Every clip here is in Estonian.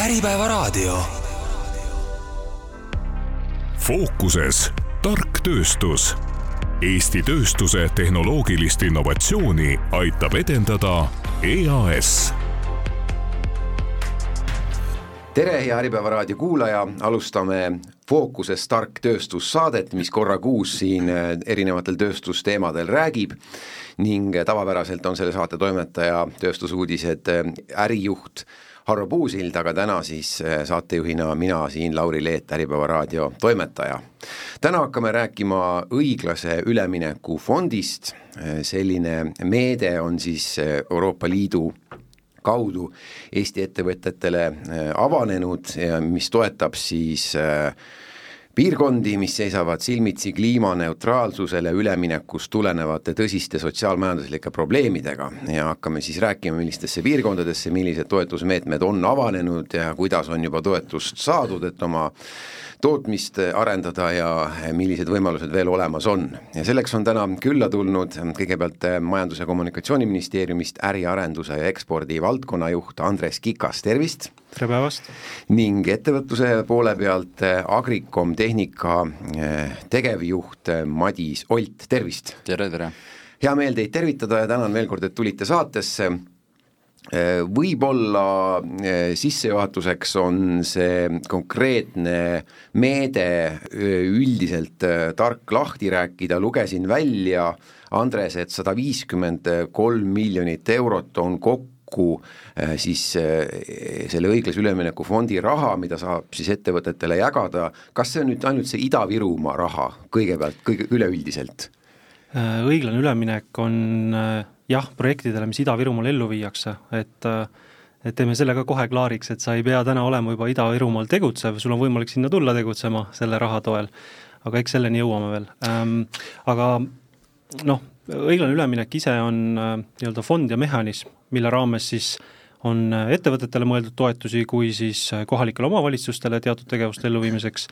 Äripäevaraadio. fookuses tark tööstus. Eesti tööstuse tehnoloogilist innovatsiooni aitab edendada EAS tere, hea Äripäeva raadio kuulaja, alustame Fookuses tark tööstussaadet, mis korra kuus siin äh, erinevatel tööstusteemadel räägib ning tavapäraselt on selle saate toimetaja tööstusuudised äh, ärijuht Harro Puusild, aga täna siis äh, saatejuhina mina siin, Lauri Leet, Äripäeva raadio toimetaja. täna hakkame rääkima õiglase ülemineku fondist, selline meede on siis Euroopa Liidu kaudu Eesti ettevõtetele äh, avanenud ja mis toetab siis äh, piirkondi, mis seisavad silmitsi kliimaneutraalsusele üleminekust tulenevate tõsiste sotsiaalmajanduslike probleemidega. Ja hakkame siis rääkima, millistesse piirkondadesse, millised toetusmeetmed on avanenud ja kuidas on juba toetust saadud, et oma tootmist arendada ja millised võimalused veel olemas on. ja selleks on täna külla tulnud kõigepealt Majandus- ja Kommunikatsiooniministeeriumist äriarenduse ja ekspordi valdkonnajuht Andres Kikas, tervist! tere päevast! ning ettevõtluse poole pealt Agricom Tehnika eh, tegevjuht Madis Olt, tervist! tere, tere! hea meel teid tervitada ja tänan veel kord, et tulite saatesse võib-olla äh, sissejuhatuseks on see konkreetne meede äh, üldiselt tark lahti rääkida, lugesin välja, Andres, et sada viiskümmend kolm miljonit eurot on kokku siis selle õiglase ülemineku fondi raha, mida saab siis ettevõtetele jagada, kas see on nüüd ainult see Ida-Virumaa raha kõigepealt, kõige üleüldiselt? õiglane üleminek on jah, projektidele, mis Ida-Virumaal ellu viiakse, et et teeme selle ka kohe klaariks, et sa ei pea täna olema juba Ida-Virumaal tegutsev, sul on võimalik sinna tulla tegutsema selle raha toel, aga eks selleni jõuame veel ähm,. Aga noh, õiglane üleminek ise on äh, nii-öelda fond ja mehhanism, mille raames siis on ettevõtetele mõeldud toetusi kui siis kohalikele omavalitsustele teatud tegevuste elluviimiseks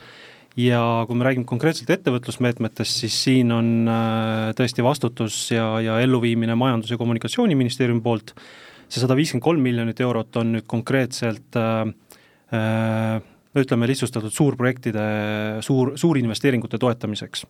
ja kui me räägime konkreetselt ettevõtlusmeetmetest, siis siin on äh, tõesti vastutus ja, ja elluviimine Majandus- ja Kommunikatsiooniministeeriumi poolt, see sada viiskümmend kolm miljonit eurot on nüüd konkreetselt äh, äh, ütleme lihtsustatud suurprojektide, suur, suurinvesteeringute toetamiseks.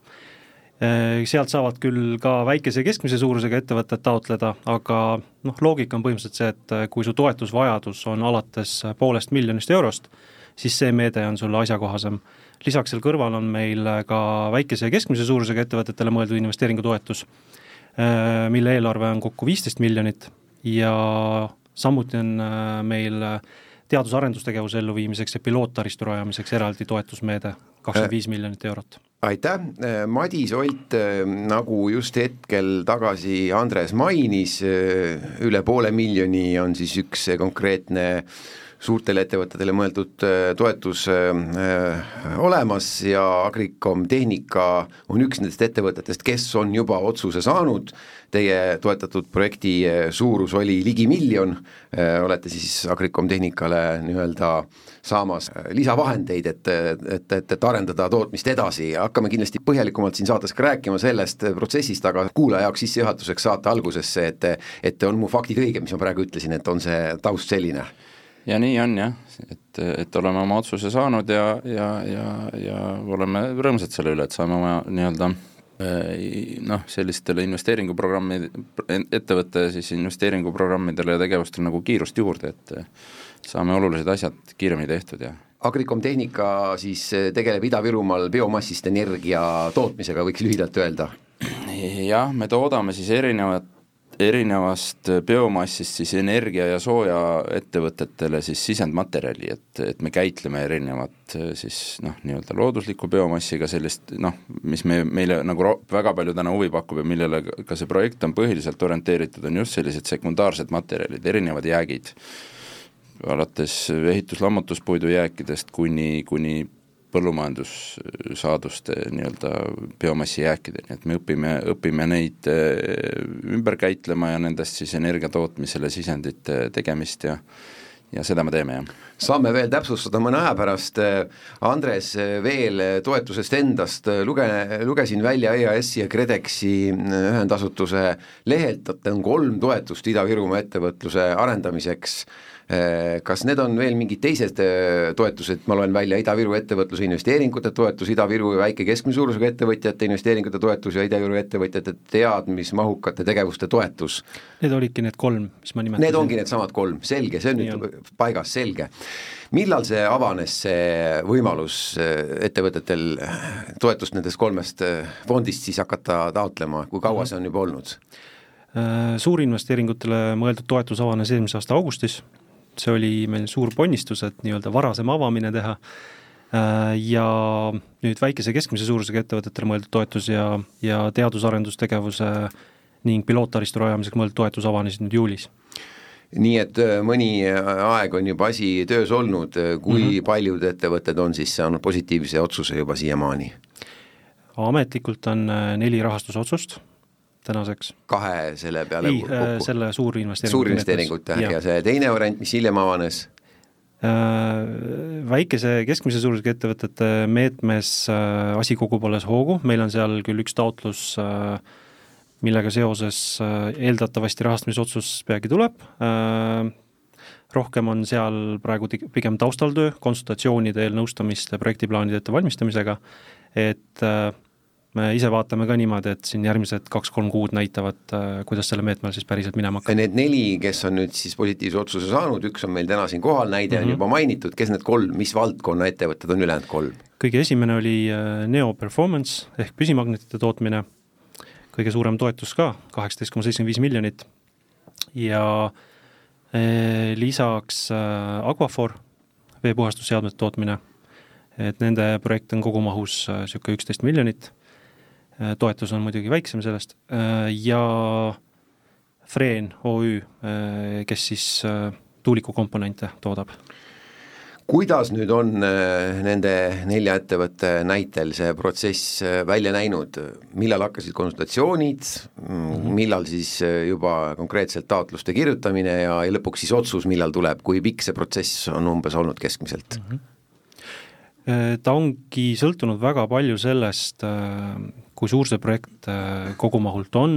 Äh, sealt saavad küll ka väikese ja keskmise suurusega ettevõtted taotleda, aga noh, loogika on põhimõtteliselt see, et kui su toetusvajadus on alates poolest miljonist eurost, siis see meede on sulle asjakohasem lisaks seal kõrval on meil ka väikese ja keskmise suurusega ettevõtetele mõeldud investeeringutoetus, äh, mille eelarve on kokku viisteist miljonit ja samuti on äh, meil teadus-arendustegevuse elluviimiseks ja piloottaristu rajamiseks eraldi toetusmeede, kakskümmend viis miljonit eurot. aitäh, Madis Olt, nagu just hetkel tagasi Andres mainis, üle poole miljoni on siis üks konkreetne äh, suurtele ettevõtetele mõeldud äh, toetus äh, olemas ja Agricom Tehnika on üks nendest ettevõtetest, kes on juba otsuse saanud, teie toetatud projekti äh, suurus oli ligi miljon, olete siis Agricom Tehnikale nii-öelda saamas lisavahendeid, et, et, et, et arendada tootmist edasi. Ja hakkame kindlasti põhjalikumalt siin saates ka rääkima sellest protsessist, aga kuulaja jaoks sissejuhatuseks saate algusesse, et et on mu faktid õiged, mis ma praegu ütlesin, et on see taust selline ja nii on jah, et, et oleme oma otsuse saanud ja, ja, ja, ja oleme rõõmsad selle üle, et saame oma nii-öelda eh, noh, sellistele investeeringuprogrammi, ettevõtte siis investeeringuprogrammidele ja tegevustele nagu kiirust juurde, et saame olulised asjad kiiremini tehtud ja Agricom Tehnika siis tegeleb Ida-Virumaal biomassist energia tootmisega, võiks lühidalt öelda? jah, me toodame siis erinevat erinevast biomassist siis energia ja sooja ettevõtetele siis sisendmaterjali, et, et me käitleme erinevat siis noh, nii-öelda loodusliku biomassiga sellist noh, mis me, meile nagu väga palju täna huvi pakub ja millele ka see projekt on põhiliselt orienteeritud, on just sellised sekundaarsed materjalid, erinevad jäägid, alates ehitus-lammutuspuidu jääkidest kuni, kuni põllumajandussaaduste nii-öelda biomassi jääkideni, et me õpime, õpime neid eh, ümber käitlema ja nendest siis energia tootmisele sisendite tegemist ja ja seda me teeme, jah. saame veel täpsustada mõne aja pärast, Andres, veel toetusest endast, luge, lugesin välja EAS-i ja KredExi ühendasutuse lehelt, et on kolm toetust Ida-Virumaa ettevõtluse arendamiseks kas need on veel mingid teised äh, toetused, ma loen välja Ida-Viru ettevõtluse investeeringute toetus, Ida-Viru väike keskmise suurusega ettevõtjate investeeringute toetus ja Ida-Viru ettevõtjate teadmismahukate tegevuste toetus? Need olidki need kolm, mis ma nimetasin. Need ongi needsamad kolm, selge, see on Nii nüüd on. paigas, selge. millal see avanes, see võimalus äh, ettevõtetel toetust nendest kolmest fondist siis hakata taotlema, kui kaua mhm. see on juba olnud? Suurinvesteeringutele mõeldud toetus avanes eelmise aasta augustis see oli meil suur ponnistus, et nii-öelda varasem avamine teha äh, ja nüüd väikese keskmise suurusega ettevõtetele mõeldud toetus ja, ja teadus-arendustegevuse ning piloottaristu rajamiseks mõeldud toetus avanesid nüüd juulis nii et äh, mõni aeg on juba asi töös olnud, kui mm -hmm. paljud ettevõtted on siis saanud positiivse otsuse juba siiamaani? ametlikult on äh, neli rahastusotsust tänaseks. kahe selle peale ei, äh, selle suurinvesteeringute suurinvesteeringute ja. ja see teine variant, mis hiljem avanes? Äh, väikese keskmise suurusega ettevõtete meetmes äh, asi kogub alles hoogu, meil on seal küll üks taotlus, millega seoses eeldatavasti rahastamisotsus peagi tuleb, rohkem on seal praegu pigem taustal töö, konsultatsioonide, eelnõustamiste, projektiplaanide ettevalmistamisega, et me ise vaatame ka niimoodi, et siin järgmised kaks-kolm kuud näitavad, äh, kuidas selle meetmel siis päriselt minema hakkab. Need neli, kes on nüüd siis positiivse otsuse saanud, üks on meil täna siin kohal, näide mm -hmm. on mhm. juba mainitud, kes need kolm, mis valdkonna ettevõtted on ülejäänud kolm? kõige esimene oli äh, Neo Performance ehk püsimagnetite tootmine, kõige suurem toetus ka, kaheksateist koma seitsekümmend viis miljonit, ja eh, lisaks Aquafor, veepuhastusseadmete tootmine, et nende projekt on kogumahus niisugune üksteist miljonit Äh, toetus on muidugi väiksem sellest, äh, ja Freen OÜ, äh, kes siis tuulikukomponente toodab. kuidas nüüd on nende nelja ettevõtte näitel see protsess välja näinud, millal hakkasid konsultatsioonid mm, -hmm., millal siis juba konkreetselt taotluste kirjutamine ja, ja lõpuks siis otsus, millal tuleb, kui pikk see protsess on umbes olnud keskmiselt mm? -hmm ta ongi sõltunud väga palju sellest, kui suur see projekt äh, kogumahult on,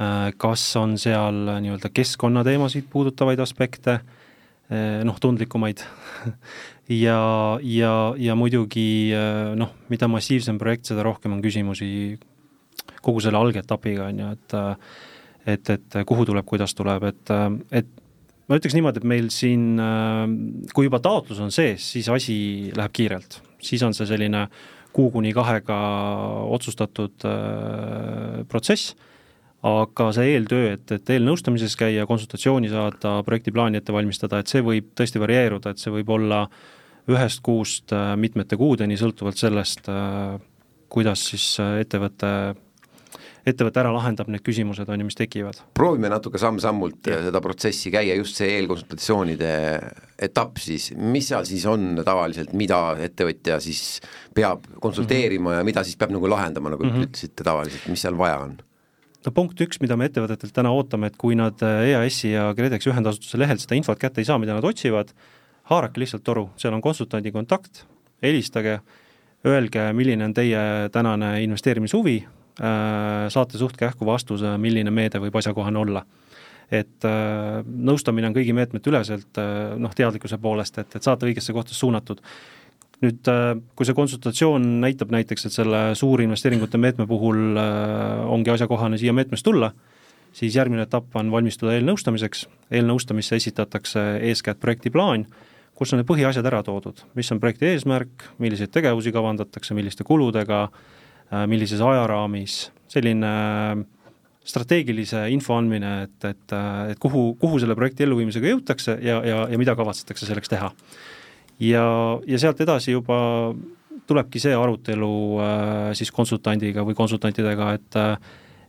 äh, kas on seal nii-öelda keskkonnateemasid puudutavaid aspekte, äh, noh, tundlikumaid. Ja, ja, ja muidugi noh, mida massiivsem projekt, seda rohkem on küsimusi kogu selle algetapiga, on ju, et et, et kuhu tuleb, kuidas tuleb, et, et ma ütleks niimoodi, et meil siin, kui juba taotlus on sees, siis asi läheb kiirelt, siis on see selline kuu kuni kahega otsustatud äh, protsess, aga see eeltöö, et, et eelnõustamises käia, konsultatsiooni saada, projektiplaani ette valmistada, et see võib tõesti varieeruda, et see võib olla ühest kuust äh, mitmete kuudeni, sõltuvalt sellest, äh, kuidas siis ettevõte ettevõte ära lahendab need küsimused, on ju, mis tekivad. proovime natuke samm-sammult ja. seda protsessi käia, just see eelkonsultatsioonide etapp siis, mis seal siis on tavaliselt, mida ettevõtja siis peab konsulteerima mm -hmm. ja mida siis peab nagu lahendama, nagu mm -hmm. ütlesite tavaliselt, mis seal vaja on? no punkt üks, mida me ettevõtetelt täna ootame, et kui nad EAS-i ja KredExi ühendasutuse lehelt seda infot kätte ei saa, mida nad otsivad, haarake lihtsalt toru, seal on konsultandi kontakt, helistage, öelge, milline on teie tänane investeerimishuvi, saate suht kähku vastuse, milline meede võib asjakohane olla. et äh, nõustamine on kõigi meetmete üleselt äh, noh, teadlikkuse poolest, et, et saate õigesse kohta suunatud. nüüd kui see konsultatsioon näitab näiteks, et selle suurinvesteeringute meetme puhul ongi asjakohane siia meetmest tulla, siis järgmine etapp on valmistuda eelnõustamiseks, eelnõustamisse esitatakse eeskätt projektiplaan, kus on need põhiasjad ära toodud, mis on projekti eesmärk, milliseid tegevusi kavandatakse, milliste kuludega, Äh, millises ajaraamis, selline äh, strateegilise info andmine, et, et, äh, et kuhu, kuhu selle projekti elluviimisega jõutakse ja, ja, ja mida kavatsetakse selleks teha. ja, ja sealt edasi juba tulebki see arutelu siis konsultandiga või konsultantidega, et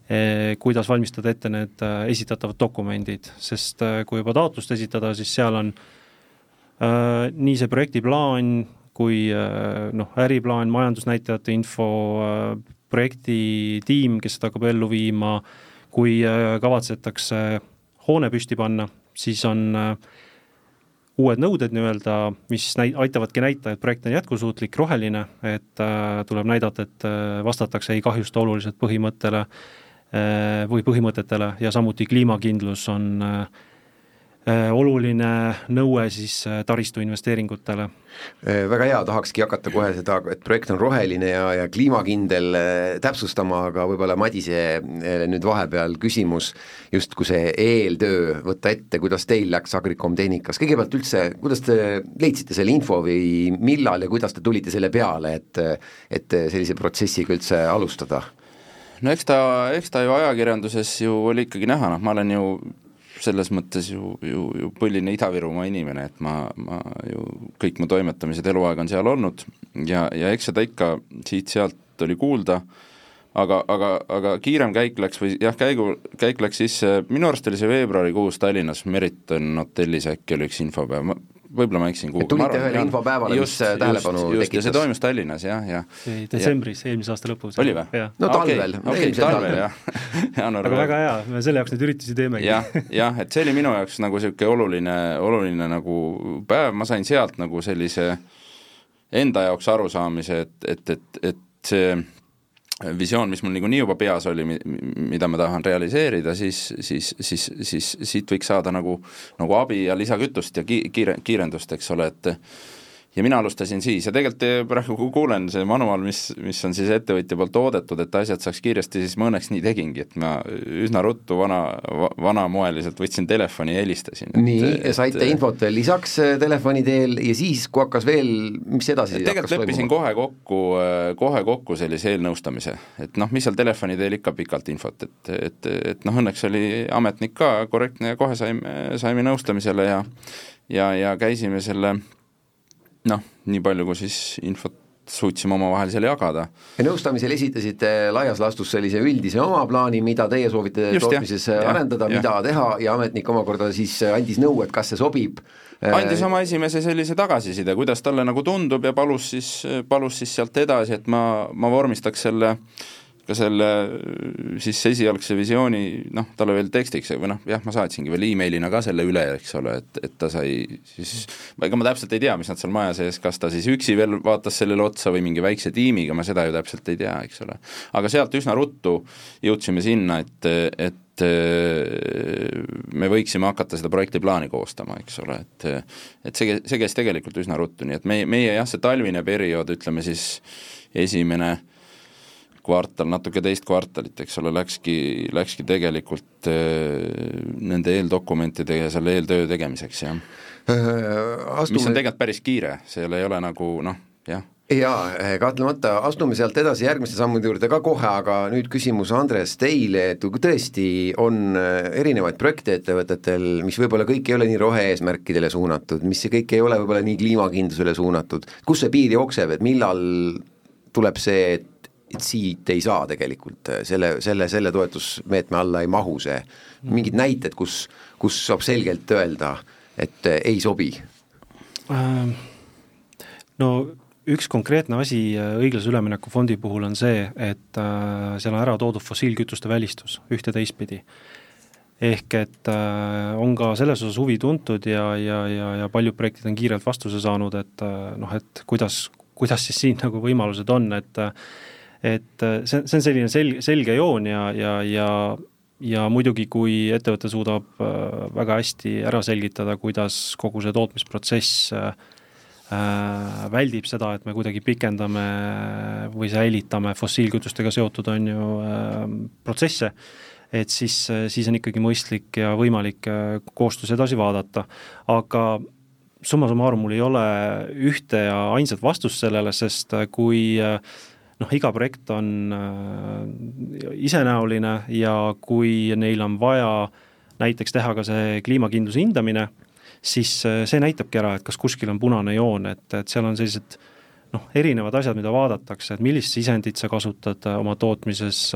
eh, kuidas valmistada ette need esitatavad dokumendid, sest kui juba taotlust esitada, siis seal on äh, nii see projektiplaan, kui äh, noh, äriplaan, majandusnäitajate info, äh, projektitiim, kes seda hakkab ellu viima, kui äh, kavatsetakse hoone püsti panna, siis on uued nõuded nii-öelda, mis näi-, aitavadki näita, et projekt on jätkusuutlik, roheline, et äh, tuleb näidata, et äh, vastatakse ei kahjusta oluliselt põhimõttele äh, või põhimõtetele ja samuti kliimakindlus on äh, oluline nõue siis äh, taristu investeeringutele Äh, väga hea, tahakski hakata kohe seda, et projekt on roheline ja, ja kliimakindel äh, täpsustama, aga võib-olla Madise äh, nüüd vahepeal küsimus, justkui see eeltöö võtta ette, kuidas teil läks Agricom tehnikas, kõigepealt üldse, kuidas te leidsite selle info või millal ja kuidas te tulite selle peale, et et sellise protsessiga üldse alustada? no eks ta, eks ta ju ajakirjanduses ju oli ikkagi näha, noh ma olen ju selles mõttes ju, ju, ju põline Ida-Virumaa inimene, et ma, ma ju, kõik mu toimetamised eluaeg on seal olnud. Ja, ja eks seda ikka siit-sealt oli kuulda, aga, aga, aga kiirem käik läks või jah, käigu, käik läks sisse, minu arust oli see veebruarikuus Tallinnas Meriton hotellis äkki oli üks infopäev, ma võib-olla ma eksin kuhugi. tulite ühele infopäevale, mis tähelepanu just, tekitas. see toimus Tallinnas jah, jah. detsembris, eelmise aasta lõpus. oli või? no talvel okay,, okay, talvel jah aga väga hea, me selle jaoks neid üritusi teemegi. jah, jah, et see oli minu jaoks nagu niisugune oluline, oluline nagu päev, ma sain sealt nagu sellise enda jaoks arusaamise, et, et, et, et see visioon, mis mul niikuinii juba peas oli, mida ma tahan realiseerida, siis, siis, siis, siis siit võiks saada nagu, nagu abi ja lisakütust ja ki-, kiire, kiirendust, eks ole, et ja mina alustasin siis ja tegelikult eh, praegu kuulen see manuaal, mis, mis on siis ettevõtja poolt toodetud, et asjad saaks kiiresti, siis ma õnneks nii tegingi, et ma üsna ruttu vana, vanamoeliselt võtsin telefoni ja helistasin. nii, saite et, infot veel lisaks eh, telefoni teel ja siis, kui hakkas veel, mis edasi tegelikult leppisin kohe kokku, eh, kohe kokku sellise eelnõustamise, et noh, mis seal telefoni teel ikka pikalt infot, et, et, et noh, õnneks oli ametnik ka korrektne ja kohe saime, saime nõustamisele ja ja, ja käisime selle noh, nii palju, kui siis infot suutsime omavahel seal jagada. ja nõustamisel esitasite laias laastus sellise üldise oma plaani, mida teie soovite Just, tootmises jah, arendada, mida teha ja ametnik omakorda siis andis nõu, et kas see sobib. andis oma esimese sellise tagasiside, kuidas talle nagu tundub ja palus siis, palus siis sealt edasi, et ma, ma vormistaks selle äh, ka selle siis esialgse visiooni noh, talle veel tekstiks või noh, jah, ma saatsingi veel emailina ka selle üle, eks ole, et, et ta sai siis, ega ma täpselt ei tea, mis nad seal maja sees, kas ta siis üksi veel vaatas sellele otsa või mingi väikse tiimiga, ma seda ju täpselt ei tea, eks ole. aga sealt üsna ruttu jõudsime sinna, et, et me võiksime hakata seda projektiplaani koostama, eks ole, et et see, see käis tegelikult üsna ruttu, nii et meie, meie jah, see talvine periood, ütleme siis esimene äh, kvartal, natuke teist kvartalit, eks ole, läkski, läkski tegelikult äh, nende eeldokumentide ja selle eeltöö tegemiseks, jah äh,. Astume... mis on tegelikult päris kiire, seal ei ole nagu noh, jah jaa, eh, kahtlemata, astume sealt edasi järgmiste sammude juurde ka kohe, aga nüüd küsimus, Andres, teile, et kui tõesti on eh, erinevaid projekte ettevõtetel, mis võib-olla kõik ei ole nii rohe-eesmärkidele suunatud, mis kõik ei ole võib-olla nii kliimakindlusele suunatud, kus see piir jookseb, et millal tuleb see, et siit ei saa tegelikult, äh, selle, selle, selle toetusmeetme alla ei mahu see. mingid näited, kus, kus saab selgelt öelda, et äh, ei sobi? Ähm, no üks konkreetne asi äh, õiglase ülemineku fondi puhul on see, et seal on ära toodud fossiilkütuste välistus ühte teistpidi. ehk et on ka selles osas huvi tuntud ja, ja, ja, ja paljud projektid on kiirelt vastuse saanud, et noh, et kuidas, kuidas siis siin nagu võimalused on, et et äh, see, see on selline sel-, selge joon ja, ja, ja ja muidugi, kui ettevõte suudab äh, väga hästi ära selgitada, kuidas kogu see tootmisprotsess äh, väldib seda, et me kuidagi pikendame või säilitame fossiilkütustega seotud, on ju, protsesse, et siis, siis on ikkagi mõistlik ja võimalik koostöös edasi vaadata. aga summa summarum mul ei ole ühte ja ainsat vastust sellele, sest kui äh, noh, iga projekt on äh, isenäoline ja kui neil on vaja näiteks teha ka see kliimakindluse hindamine, siis äh, see näitabki ära, et kas kuskil on punane joon, et, et seal on sellised noh, erinevad asjad, mida vaadatakse, et millist sisendit sa kasutad äh, oma tootmises,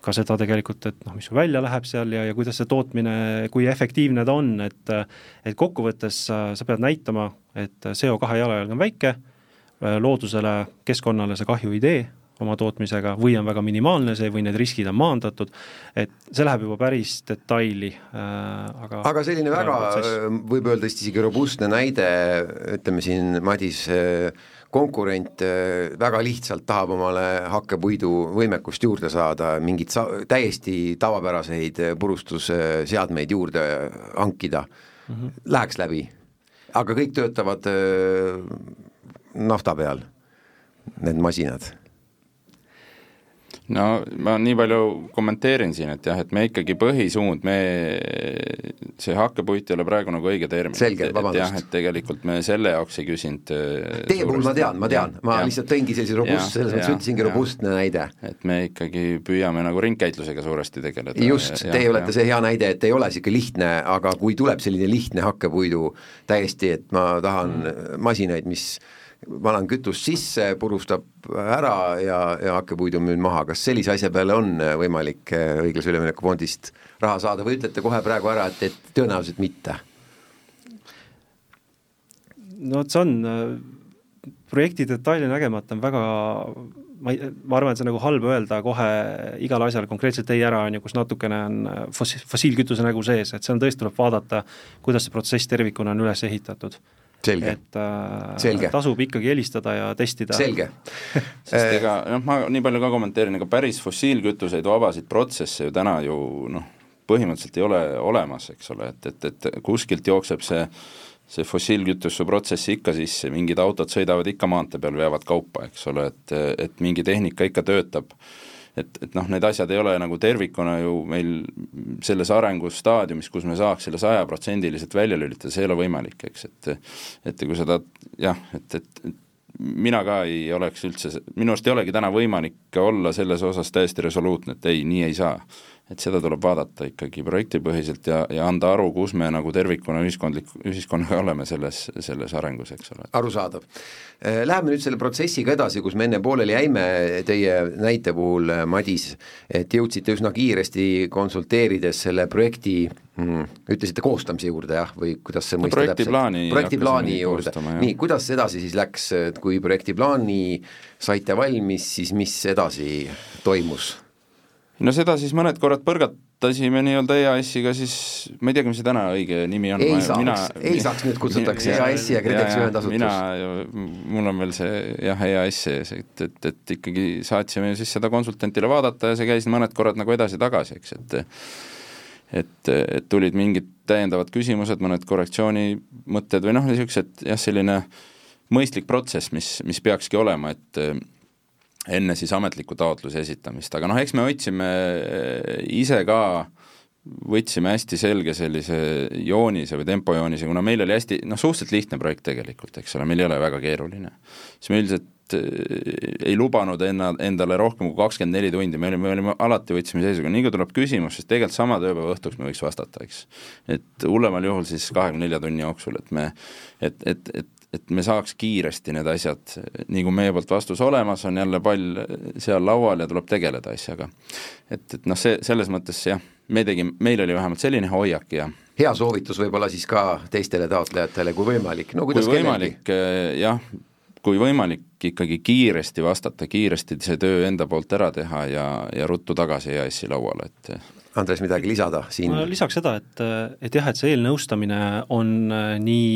ka seda tegelikult, et noh, mis sul välja läheb seal ja, ja kuidas see tootmine, kui efektiivne ta on, et et kokkuvõttes sa pead näitama, et CO2 jalajälg on väike loodusele, keskkonnale see kahju ei tee oma tootmisega või on väga minimaalne see või need riskid on maandatud, et see läheb juba päris detaili äh,, aga aga selline väga, võib öelda vist isegi robustne näide, ütleme siin Madis, äh, konkurent äh, väga lihtsalt tahab omale hakkepuidu võimekust juurde saada, mingeid sa-, täiesti tavapäraseid purustusseadmeid juurde hankida mm, -hmm. läheks läbi. aga kõik töötavad öö, nafta peal, need masinad no ma nii palju kommenteerin siin, et jah, et me ikkagi põhisuund, me, see hakkepuit ei ole praegu nagu õige termin. selge, vabandust. jah, et tegelikult me selle jaoks ei küsinud äh, Teie puhul ma tean, ma tean, ma ja, lihtsalt tõingi sellise robust, selles mõttes ütlesingi robustne näide. et me ikkagi püüame nagu ringkäitlusega suuresti tegeleda. just, teie olete see hea näide, et ei ole niisugune lihtne, aga kui tuleb selline lihtne hakkepuidu täiesti, et ma tahan mm. masinaid, mis valan kütust sisse, purustab ära ja, ja hakkepuidu müün maha, kas sellise asja peale on võimalik äh, õiglase ülemineku fondist raha saada või ütlete kohe praegu ära, et, et tõenäoliselt mitte? no vot, see on, äh, projekti detaile nägemata on väga ma ei, ma arvan, et see on nagu halb öelda kohe igale asjale konkreetselt ei ära, on ju, kus natukene on äh, fossi-, fossiilkütuse nägu sees, et seal tõesti tuleb vaadata, kuidas see protsess tervikuna on üles ehitatud et äh, Selge. tasub ikkagi helistada ja testida. selge sest ega noh, ma nii palju ka kommenteerin, ega päris fossiilkütuseid vabasid protsesse ju täna ju noh, põhimõtteliselt ei ole olemas, eks ole, et, et, et kuskilt jookseb see see fossiilkütuse protsess ikka sisse, mingid autod sõidavad ikka maantee peal, veavad kaupa, eks ole, et, et mingi tehnika ikka töötab et, et noh, need asjad ei ole nagu tervikuna ju meil selles arengustaadiumis, kus me saaks selle sajaprotsendiliselt välja lülitada, see ei ole võimalik, eks, et et kui seda jah, et, et, et mina ka ei oleks üldse, minu arust ei olegi täna võimalik olla selles osas täiesti resoluutne, et ei, nii ei saa et seda tuleb vaadata ikkagi projektipõhiselt ja, ja anda aru, kus me nagu tervikuna ühiskondlik, ühiskonnaga oleme selles, selles arengus, eks ole. arusaadav. Äh, läheme nüüd selle protsessiga edasi, kus me enne pooleli jäime, teie näite puhul, äh, Madis, et jõudsite üsna kiiresti konsulteerides selle projekti mm, ütlesite koostamise juurde jah, või kuidas see no, mõiste täpselt? projektiplaani juurde, nii, kuidas edasi siis läks, et kui projektiplaani saite valmis, siis mis edasi toimus? No seda siis mõned korrad põrgatasime nii-öelda EAS-iga siis, ma ei teagi, mis see täna õige nimi on. ei saaks mina,, ei saaks, nüüd kutsutakse EAS-i ja KredExi ühendasutus. mina, mul on veel see jah, EAS sees, et, et, et ikkagi saatsime siis seda konsultantile vaadata ja see käis mõned korrad nagu edasi-tagasi, eks, et et, et tulid mingid täiendavad küsimused, mõned korrektsioonimõtted või noh, niisugused jah, selline mõistlik protsess, mis, mis peakski olema, et enne siis ametliku taotluse esitamist, aga noh, eks me hoidsime eh, ise ka, võtsime hästi selge sellise joonise või tempojoonise, kuna meil oli hästi, noh, suhteliselt lihtne projekt tegelikult, eks ole, meil ei ole väga keeruline. siis me üldiselt eh, ei lubanud enna, endale rohkem kui kakskümmend neli tundi, me olime, me olime, alati võtsime seisukoha, nii kui tuleb küsimus, siis tegelikult sama tööpäeva õhtuks me võiks vastata, eks. et hullemal juhul siis kahekümne nelja tunni jooksul, et me, et, et, et et me saaks kiiresti need asjad, nii kui meie poolt vastus olemas, on jälle pall seal laual ja tuleb tegeleda asjaga. et, et noh, see, selles mõttes jah, me tegime, meil oli vähemalt selline hoiak ja hea soovitus võib-olla siis ka teistele taotlejatele, kui võimalik, no kuidas kui võimalik, eh, jah, kui võimalik, ikkagi kiiresti vastata, kiiresti see töö enda poolt ära teha ja, ja ruttu tagasi EAS-i lauale, et Andres, midagi lisada siin? ma lisaks seda, et, et jah, et see eelnõustamine on eh, nii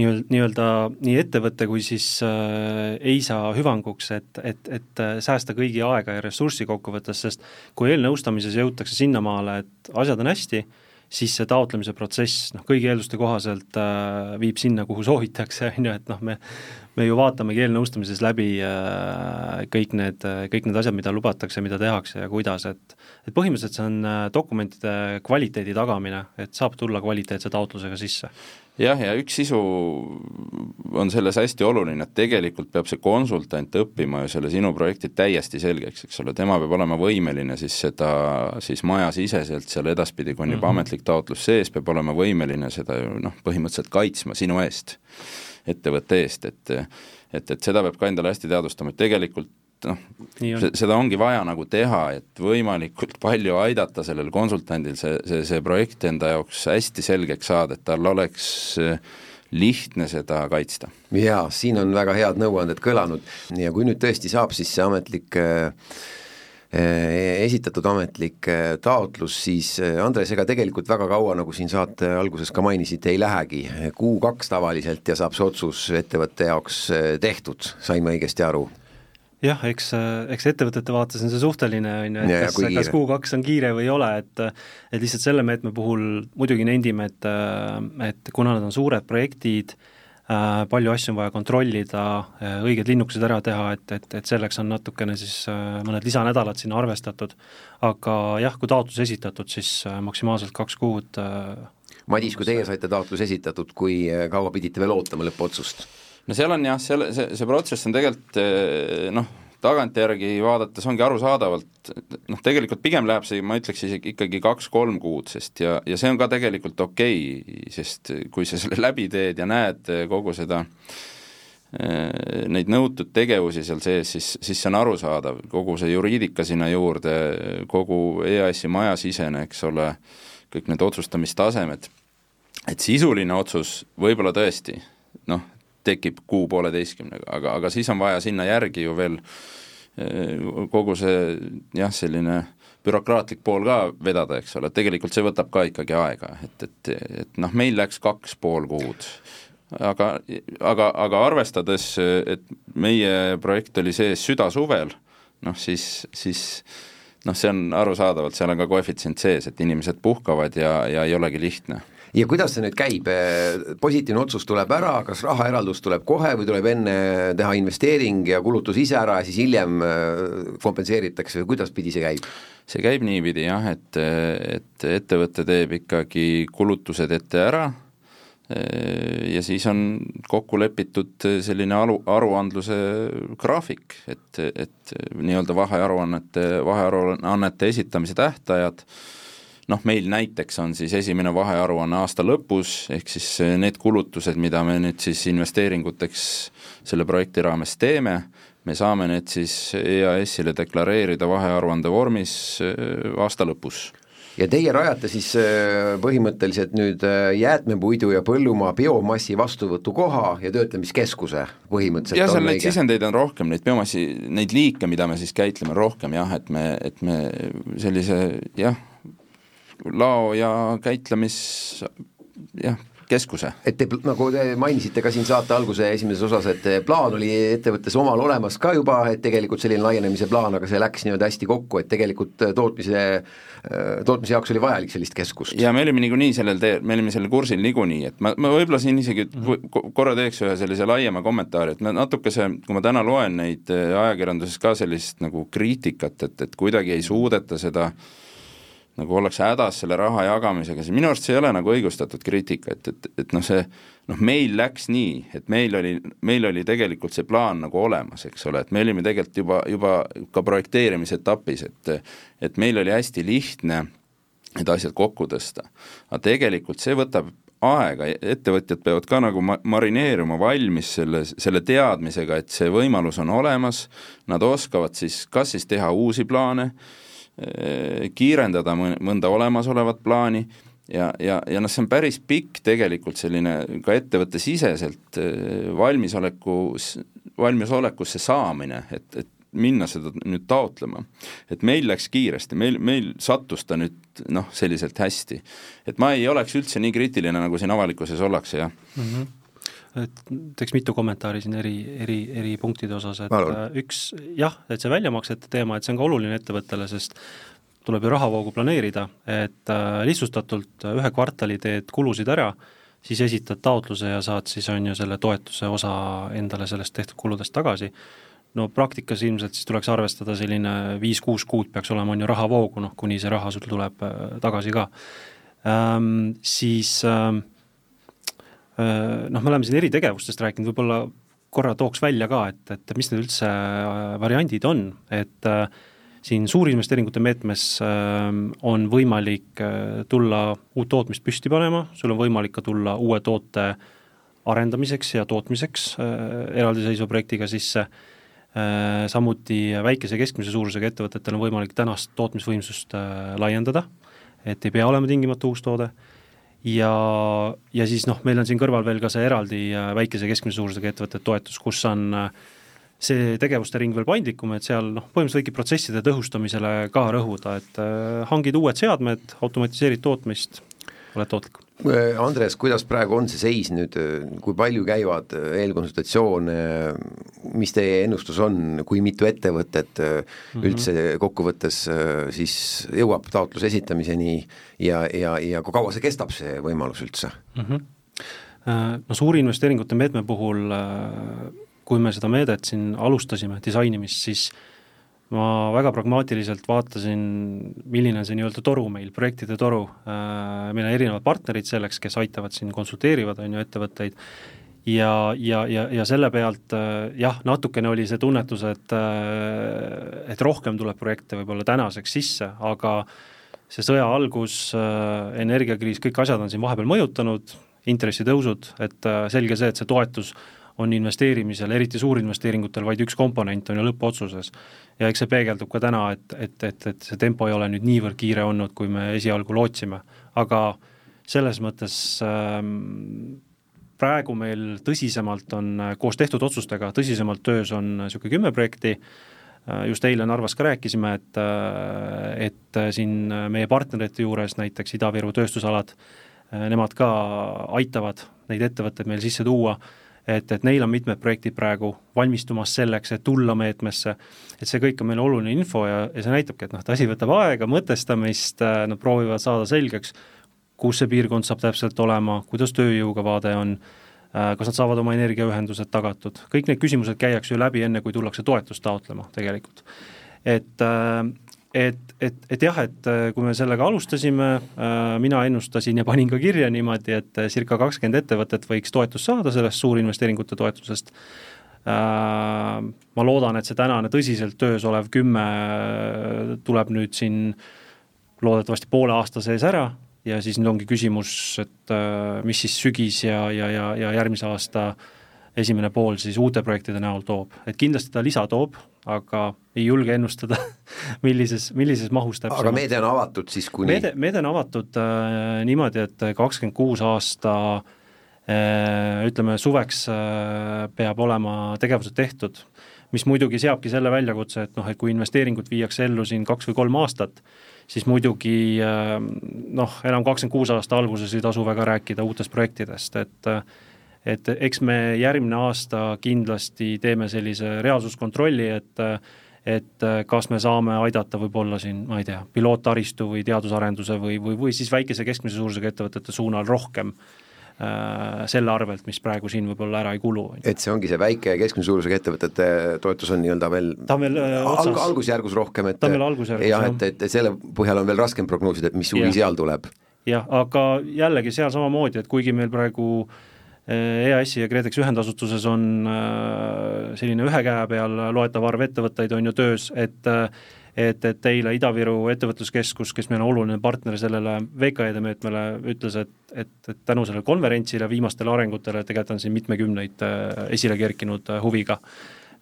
nii-öelda, nii-öelda nii ettevõtte kui siis äh, EISA hüvanguks, et, et, et äh, säästa kõigi aega ja ressurssi kokkuvõttes, sest kui eelnõustamises jõutakse sinnamaale, et asjad on hästi, siis see taotlemise protsess noh, kõigi eelduste kohaselt äh, viib sinna, kuhu soovitakse, on ju, et noh, me me ju vaatamegi eelnõustamises läbi äh, kõik need, kõik need asjad, mida lubatakse, mida tehakse ja kuidas, et et põhimõtteliselt see on äh, dokumentide kvaliteedi tagamine, et saab tulla kvaliteetse taotlusega sisse jah, ja üks sisu on selles hästi oluline, et tegelikult peab see konsultant õppima ju selle sinu projekti täiesti selgeks, eks ole, tema peab olema võimeline siis seda siis majasiseselt seal edaspidi, kui on juba mm -hmm. ametlik taotlus sees, peab olema võimeline seda ju noh, põhimõtteliselt kaitsma sinu eest, ettevõtte eest, et et, et seda peab ka endale hästi teadvustama, et tegelikult noh, seda ongi vaja nagu teha, et võimalikult palju aidata sellel konsultandil see, see, see projekt enda jaoks hästi selgeks saada, et tal oleks eh, lihtne seda kaitsta. jaa, siin on väga head nõuanded kõlanud ja kui nüüd tõesti saab siis see ametlik äh, esitatud ametlik taotlus, siis Andres, ega tegelikult väga kaua, nagu siin saate alguses ka mainisite, ei lähegi, kuu-kaks tavaliselt ja saab see otsus ettevõtte jaoks tehtud, sain ma õigesti aru? jah, eks, eks ettevõtete vaates on see suhteline, on ju, et kas, kas Q2 on kiire või ei ole, et et lihtsalt selle meetme puhul muidugi nendime, et et kuna need on suured projektid, Äh, palju asju on vaja kontrollida, äh, õiged linnukesed ära teha, et, et, et selleks on natukene siis äh, mõned lisanädalad sinna arvestatud, aga jah, kui taotlus esitatud, siis maksimaalselt kaks kuud Madis, kui teie saite taotluse esitatud, kui kaua pidite veel ootama lõppotsust? no seal on jah, selle, see, see protsess on tegelikult noh, tagantjärgi vaadates ongi arusaadavalt, noh tegelikult pigem läheb see, ma ütleks isegi ikkagi kaks-kolm kuud, sest ja, ja see on ka tegelikult okei okay,, sest kui sa selle läbi teed ja näed kogu seda eh, neid nõutud tegevusi seal sees, siis, siis see on arusaadav, kogu see juriidika sinna juurde, kogu EAS-i majasisene, eks ole, kõik need otsustamistasemed, et sisuline otsus võib-olla tõesti noh, tekib kuu-pooleteistkümnega, aga, aga siis on vaja sinna järgi ju veel eh, kogu see jah, selline bürokraatlik pool ka vedada, eks ole, tegelikult see võtab ka ikkagi aega, et, et, et noh, meil läks kaks pool kuud. aga, aga, aga arvestades, et meie projekt oli sees südasuvel, noh siis, siis noh, see on arusaadavalt, seal on ka koefitsient sees, et inimesed puhkavad ja, ja ei olegi lihtne ja kuidas see nüüd käib, positiivne otsus tuleb ära, kas rahaeraldus tuleb kohe või tuleb enne teha investeering ja kulutus ise ära ja siis hiljem äh, kompenseeritakse või kuidas pidi see käib? see käib niipidi jah, et, et ettevõte teeb ikkagi kulutused ette ära äh, ja siis on kokku lepitud selline alu, aruandluse graafik, et, et nii-öelda vahearuannete, vahearuannete esitamise tähtajad noh, meil näiteks on siis esimene vahearuanne aasta lõpus, ehk siis need kulutused, mida me nüüd siis investeeringuteks selle projekti raames teeme, me saame need siis EAS-ile deklareerida vahearuande vormis äh, aasta lõpus. Ja teie rajate siis äh, põhimõtteliselt nüüd jäätmepuidu ja põllumaa biomassi vastuvõtukoha ja töötlemiskeskuse põhimõtteliselt jah, seal neid sisendeid on rohkem, neid biomassi, neid liike, mida me siis käitleme, rohkem jah, et me, et me sellise jah, lao ja käitlemis jah, keskuse. et te, nagu te mainisite ka siin saate alguse esimeses osas, et plaan oli ettevõttes omal olemas ka juba, et tegelikult selline laienemise plaan, aga see läks nii-öelda hästi kokku, et tegelikult tootmise, tootmise jaoks oli vajalik sellist keskust. ja me olime niikuinii sellel teel, me olime sellel kursil niikuinii, et ma, ma võib-olla siin isegi korra teeks ühe sellise laiema kommentaari, et natukese, kui ma täna loen neid ajakirjanduses ka sellist nagu kriitikat, et, et kuidagi ei suudeta seda äh, nagu ollakse hädas selle raha jagamisega, siis minu arust see ei ole nagu õigustatud kriitika, et, et, et noh, see noh, meil läks nii, et meil oli, meil oli tegelikult see plaan nagu olemas, eks ole, et me olime tegelikult juba, juba ka projekteerimise etapis, et et meil oli hästi lihtne need asjad kokku tõsta. aga tegelikult see võtab aega, ettevõtjad peavad ka nagu ma-, marineeruma valmis selle, selle teadmisega, et see võimalus on olemas, nad oskavad siis kas siis teha uusi plaane, kiirendada mõnda olemasolevat plaani ja, ja, ja noh, see on päris pikk tegelikult selline ka ettevõttesiseselt äh, valmisoleku, valmisolekusse saamine, et, et minna seda nüüd taotlema. et meil läks kiiresti, meil, meil sattus ta nüüd noh, selliselt hästi. et ma ei oleks üldse nii kriitiline, nagu siin avalikkuses ollakse, jah mm. -hmm et teeks mitu kommentaari siin eri, eri, eri punktide osas, et Palun. Äh, üks jah, et see väljamaksete teema, et see on ka oluline ettevõttele, sest tuleb ju rahavoogu planeerida, et äh, lihtsustatult äh, ühe kvartali teed kulusid ära, siis esitad taotluse ja saad siis, on ju, selle toetuse osa endale sellest tehtud kuludest tagasi, no praktikas ilmselt siis tuleks arvestada selline viis-kuus kuud peaks olema, on ju, rahavoogu, noh, kuni see raha sul tuleb tagasi ka ähm,. Siis ähm, Äh, noh, me oleme siin eritegevustest rääkinud, võib-olla korra tooks välja ka, et, et mis need üldse äh, variandid on, et äh, siin suurinvesteeringute meetmes on võimalik tulla uut tootmist püsti panema, sul on võimalik ka tulla uue toote arendamiseks ja tootmiseks eraldiseisva projektiga sisse, samuti väikese keskmise suurusega ettevõtetel on võimalik tänast tootmisvõimsust laiendada, et ei pea olema tingimata uus toode ja, ja siis noh, meil on siin kõrval veel ka see eraldi äh, väikese keskmise suurusega ettevõtete toetus, kus on äh, see tegevuste ring veel paindlikum, et seal noh, põhimõtteliselt võibki protsesside tõhustamisele ka rõhuda, et äh, hangid uued seadmed, automatiseerid tootmist, oled tootlikum Andres, kuidas praegu on see seis nüüd, kui palju käivad eelkonsultatsioone, mis teie ennustus on, kui mitu ettevõtet mm -hmm. üldse kokkuvõttes siis jõuab taotluse esitamiseni ja, ja, ja kui kaua see kestab, see võimalus üldse mm? -hmm. No suurinvesteeringute meetme puhul, kui me seda meedet siin alustasime, disainimist, siis ma väga pragmaatiliselt vaatasin, milline on see nii-öelda toru meil, projektide toru, äh, meil on erinevad partnerid selleks, kes aitavad siin, konsulteerivad, on ju, ettevõtteid, ja, ja, ja, ja selle pealt äh, jah, natukene oli see tunnetus, et äh, et rohkem tuleb projekte võib-olla tänaseks sisse, aga see sõja algus, energiakriis, kõik asjad on siin vahepeal mõjutanud, intressitõusud, et selge see, et see toetus on investeerimisel, eriti suurinvesteeringutel, vaid üks komponent on ju lõppotsuses. ja eks see peegeldub ka täna, et, et, et, et see tempo ei ole nüüd niivõrd kiire olnud, kui me esialgu lootsime, aga selles mõttes ähm, praegu meil tõsisemalt on koos tehtud otsustega, tõsisemalt töös on niisugune kümme projekti, äh, just eile Narvas ka rääkisime, et, äh, et siin meie partnerite juures näiteks Ida-Viru tööstusalad, äh, nemad ka aitavad neid ettevõtteid meil sisse tuua et, et neil on mitmed projektid praegu valmistumas selleks, et tulla meetmesse, et see kõik on meile oluline info ja, ja see näitabki, et noh, et asi võtab aega, mõtestamist, äh, nad proovivad saada selgeks, kus see piirkond saab täpselt olema, kuidas tööjõuga vaade on, äh, kas nad saavad oma energiaühendused tagatud, kõik need küsimused käiakse ju läbi, enne kui tullakse toetust taotlema tegelikult. et, äh, et, et, et jah, et äh, kui me sellega alustasime, äh, mina ennustasin ja panin ka kirja niimoodi, et äh, circa kakskümmend ettevõtet võiks toetust saada sellest suurinvesteeringute toetusest. Ma loodan, et see tänane tõsiselt töös olev kümme tuleb nüüd siin loodetavasti poole aasta sees ära ja siis nüüd ongi küsimus, et mis siis sügis ja, ja, ja, ja järgmise aasta esimene pool siis uute projektide näol toob, et kindlasti ta lisa toob, aga ei julge ennustada millises, millises mahus täpsemalt. aga meede on avatud siis kuni? meede, meede on avatud äh, niimoodi, et kakskümmend kuus aasta äh, ütleme, suveks äh, peab olema tegevused tehtud, mis muidugi seabki selle väljakutse, et noh, et kui investeeringud viiakse ellu siin kaks või kolm aastat, siis muidugi äh, noh, enam kakskümmend kuus aasta alguses ei tasu väga rääkida uutest projektidest, et äh, et eks me järgmine aasta kindlasti teeme sellise reaalsuskontrolli, et et kas me saame aidata võib-olla siin, ma ei tea, piloottaristu või teadusarenduse või, või, või siis väikese keskmise suurusega ettevõtete suunal rohkem äh, selle arvelt, mis praegu siin võib-olla ära ei kulu. et see ongi see väike ja keskmise suurusega ettevõtete toetus on nii-öelda veel ta on veel äh, alg, algusjärgus rohkem, et ta on veel algusjärgus, jah, et, et, et selle põhjal on veel raskem prognoosida, et mis huvi seal tuleb. jah, aga jällegi seal samamoodi, et kuigi meil praegu äh, EAS-i ja KredExi ühendasutuses on äh, selline ühe käe peal loetav arv ettevõtteid on ju töös, et et, et eile Ida-Viru Ettevõtluskeskus, kes meil on oluline partner sellele VKE-de meetmele, ütles, et, et, et tänu sellele konverentsile, viimastele arengutele tegelikult on siin mitmekümneid äh, esile kerkinud äh, huviga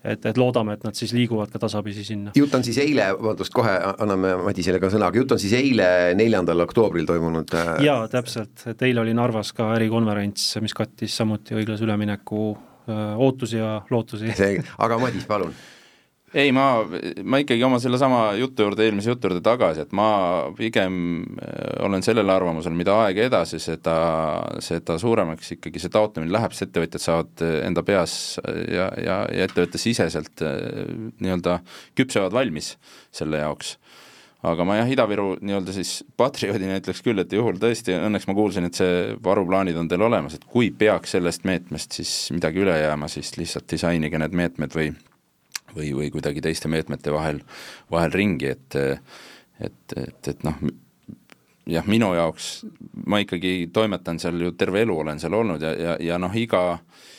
et, et loodame, et nad siis liiguvad ka tasapisi sinna. jutt on siis eile, vabandust, kohe anname Madisele ka sõna, aga jutt on siis eile, neljandal oktoobril toimunud äh... jaa, täpselt, et eile oli Narvas ka ärikonverents, mis kattis samuti õiglase ülemineku äh, ootusi ja lootusi. aga Madis, palun ei, ma, ma ikkagi oma sellesama jutu juurde, eelmise jutu juurde tagasi, et ma pigem äh, olen sellel arvamusel, mida aeg edasi, seda, seda suuremaks ikkagi see taotlemine läheb, sest ettevõtjad saavad äh, enda peas ja, ja, ja ettevõtte siseselt äh, nii-öelda küpsevad valmis selle jaoks. Aga ma jah, Ida-Viru nii-öelda siis patrioodina ütleks küll, et juhul tõesti, õnneks ma kuulsin, et see varuplaanid on teil olemas, et kui peaks sellest meetmest siis midagi üle jääma, siis lihtsalt disainige need meetmed või või, või kuidagi teiste meetmete vahel, vahel ringi, et et, et, et noh, jah, minu jaoks, ma ikkagi toimetan seal ju terve elu, olen seal olnud ja, ja, ja noh, iga Äh,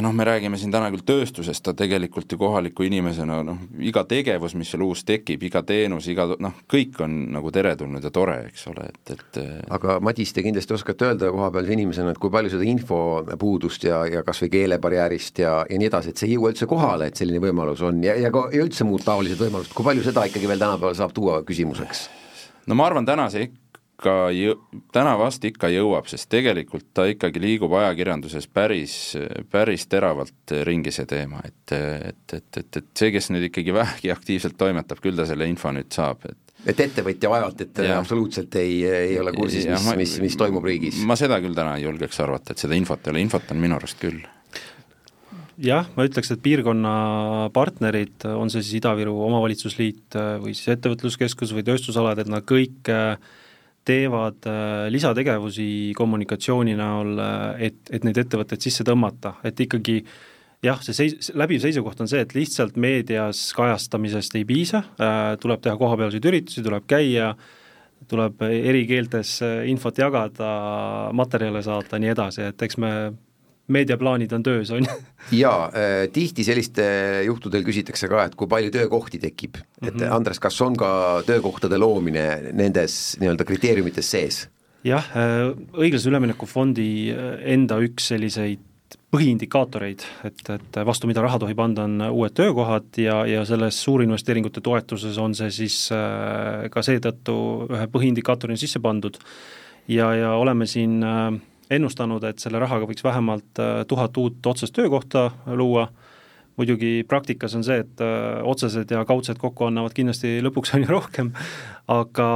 noh, me räägime siin täna küll tööstusest, aga tegelikult ju kohaliku inimesena noh, iga tegevus, mis seal uus tekib, iga teenus, iga noh, kõik on nagu teretulnud ja tore, eks ole, et, et äh, aga Madis, te kindlasti oskate öelda kohapealse inimesena, et kui palju seda infopuudust ja, ja kas või keelebarjäärist ja, ja nii edasi, et see ei jõua üldse kohale, et selline võimalus on ja, ja ka, ja üldse muud taolised võimalused, kui palju seda ikkagi veel tänapäeval saab tuua küsimuseks? no ma arvan, täna see ikka jõ-, täna vast ikka jõuab, sest tegelikult ta ikkagi liigub ajakirjanduses päris, päris teravalt ringi, see teema, et et, et, et, et see, kes nüüd ikkagi vähegi aktiivselt toimetab, küll ta selle info nüüd saab, et et ettevõtja vaevalt, et ja. absoluutselt ei, ei ole kursis, mis, mis, mis toimub riigis? ma seda küll täna ei julgeks arvata, et seda infot ei ole, infot on minu arust küll jah, ma ütleks, et piirkonna partnerid, on see siis Ida-Viru Omavalitsusliit või siis Ettevõtluskeskus või tööstusalad, et nad kõik teevad lisategevusi kommunikatsiooni näol, et, et neid ettevõtteid sisse tõmmata, et ikkagi jah, see seis, läbiv seisukoht on see, et lihtsalt meedias kajastamisest ei piisa, tuleb teha kohapealseid üritusi, tuleb käia, tuleb eri keeltes infot jagada, materjale saata, nii edasi, et eks me meediaplaanid on töös, on ju. jaa äh,, tihti sellistel juhtudel küsitakse ka, et kui palju töökohti tekib, et mm -hmm. Andres, kas on ka töökohtade loomine nendes nii-öelda kriteeriumites sees? jah äh,, õiglase ülemineku fondi äh, enda üks selliseid põhiindikaatoreid, et, et vastu mida raha tohib anda, on uued töökohad ja, ja selles suurinvesteeringute toetuses on see siis äh, ka seetõttu ühe põhiindikaatorina sisse pandud ja, ja oleme siin äh, ennustanud, et selle rahaga võiks vähemalt äh, tuhat uut otsest töökohta luua, muidugi praktikas on see, et äh, otsesed ja kaudsed kokku annavad kindlasti lõpuks on ju rohkem, aga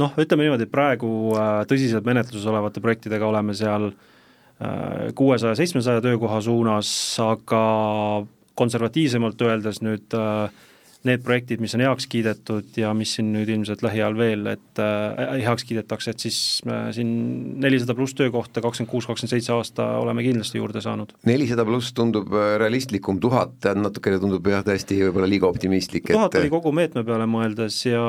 noh, ütleme niimoodi, et praegu äh, tõsiselt menetluses olevate projektidega oleme seal kuuesaja, seitsmesaja töökoha suunas, aga konservatiivsemalt öeldes nüüd äh, need projektid, mis on heaks kiidetud ja mis siin nüüd ilmselt lähiajal veel, et äh, heaks kiidetakse, et siis äh, siin nelisada pluss töökohta, kakskümmend kuus, kakskümmend seitse aasta oleme kindlasti juurde saanud. nelisada pluss tundub äh, realistlikum, tuhat natukene tundub jah, tõesti võib-olla liiga optimistlik. tuhat et... oli kogu meetme peale mõeldes ja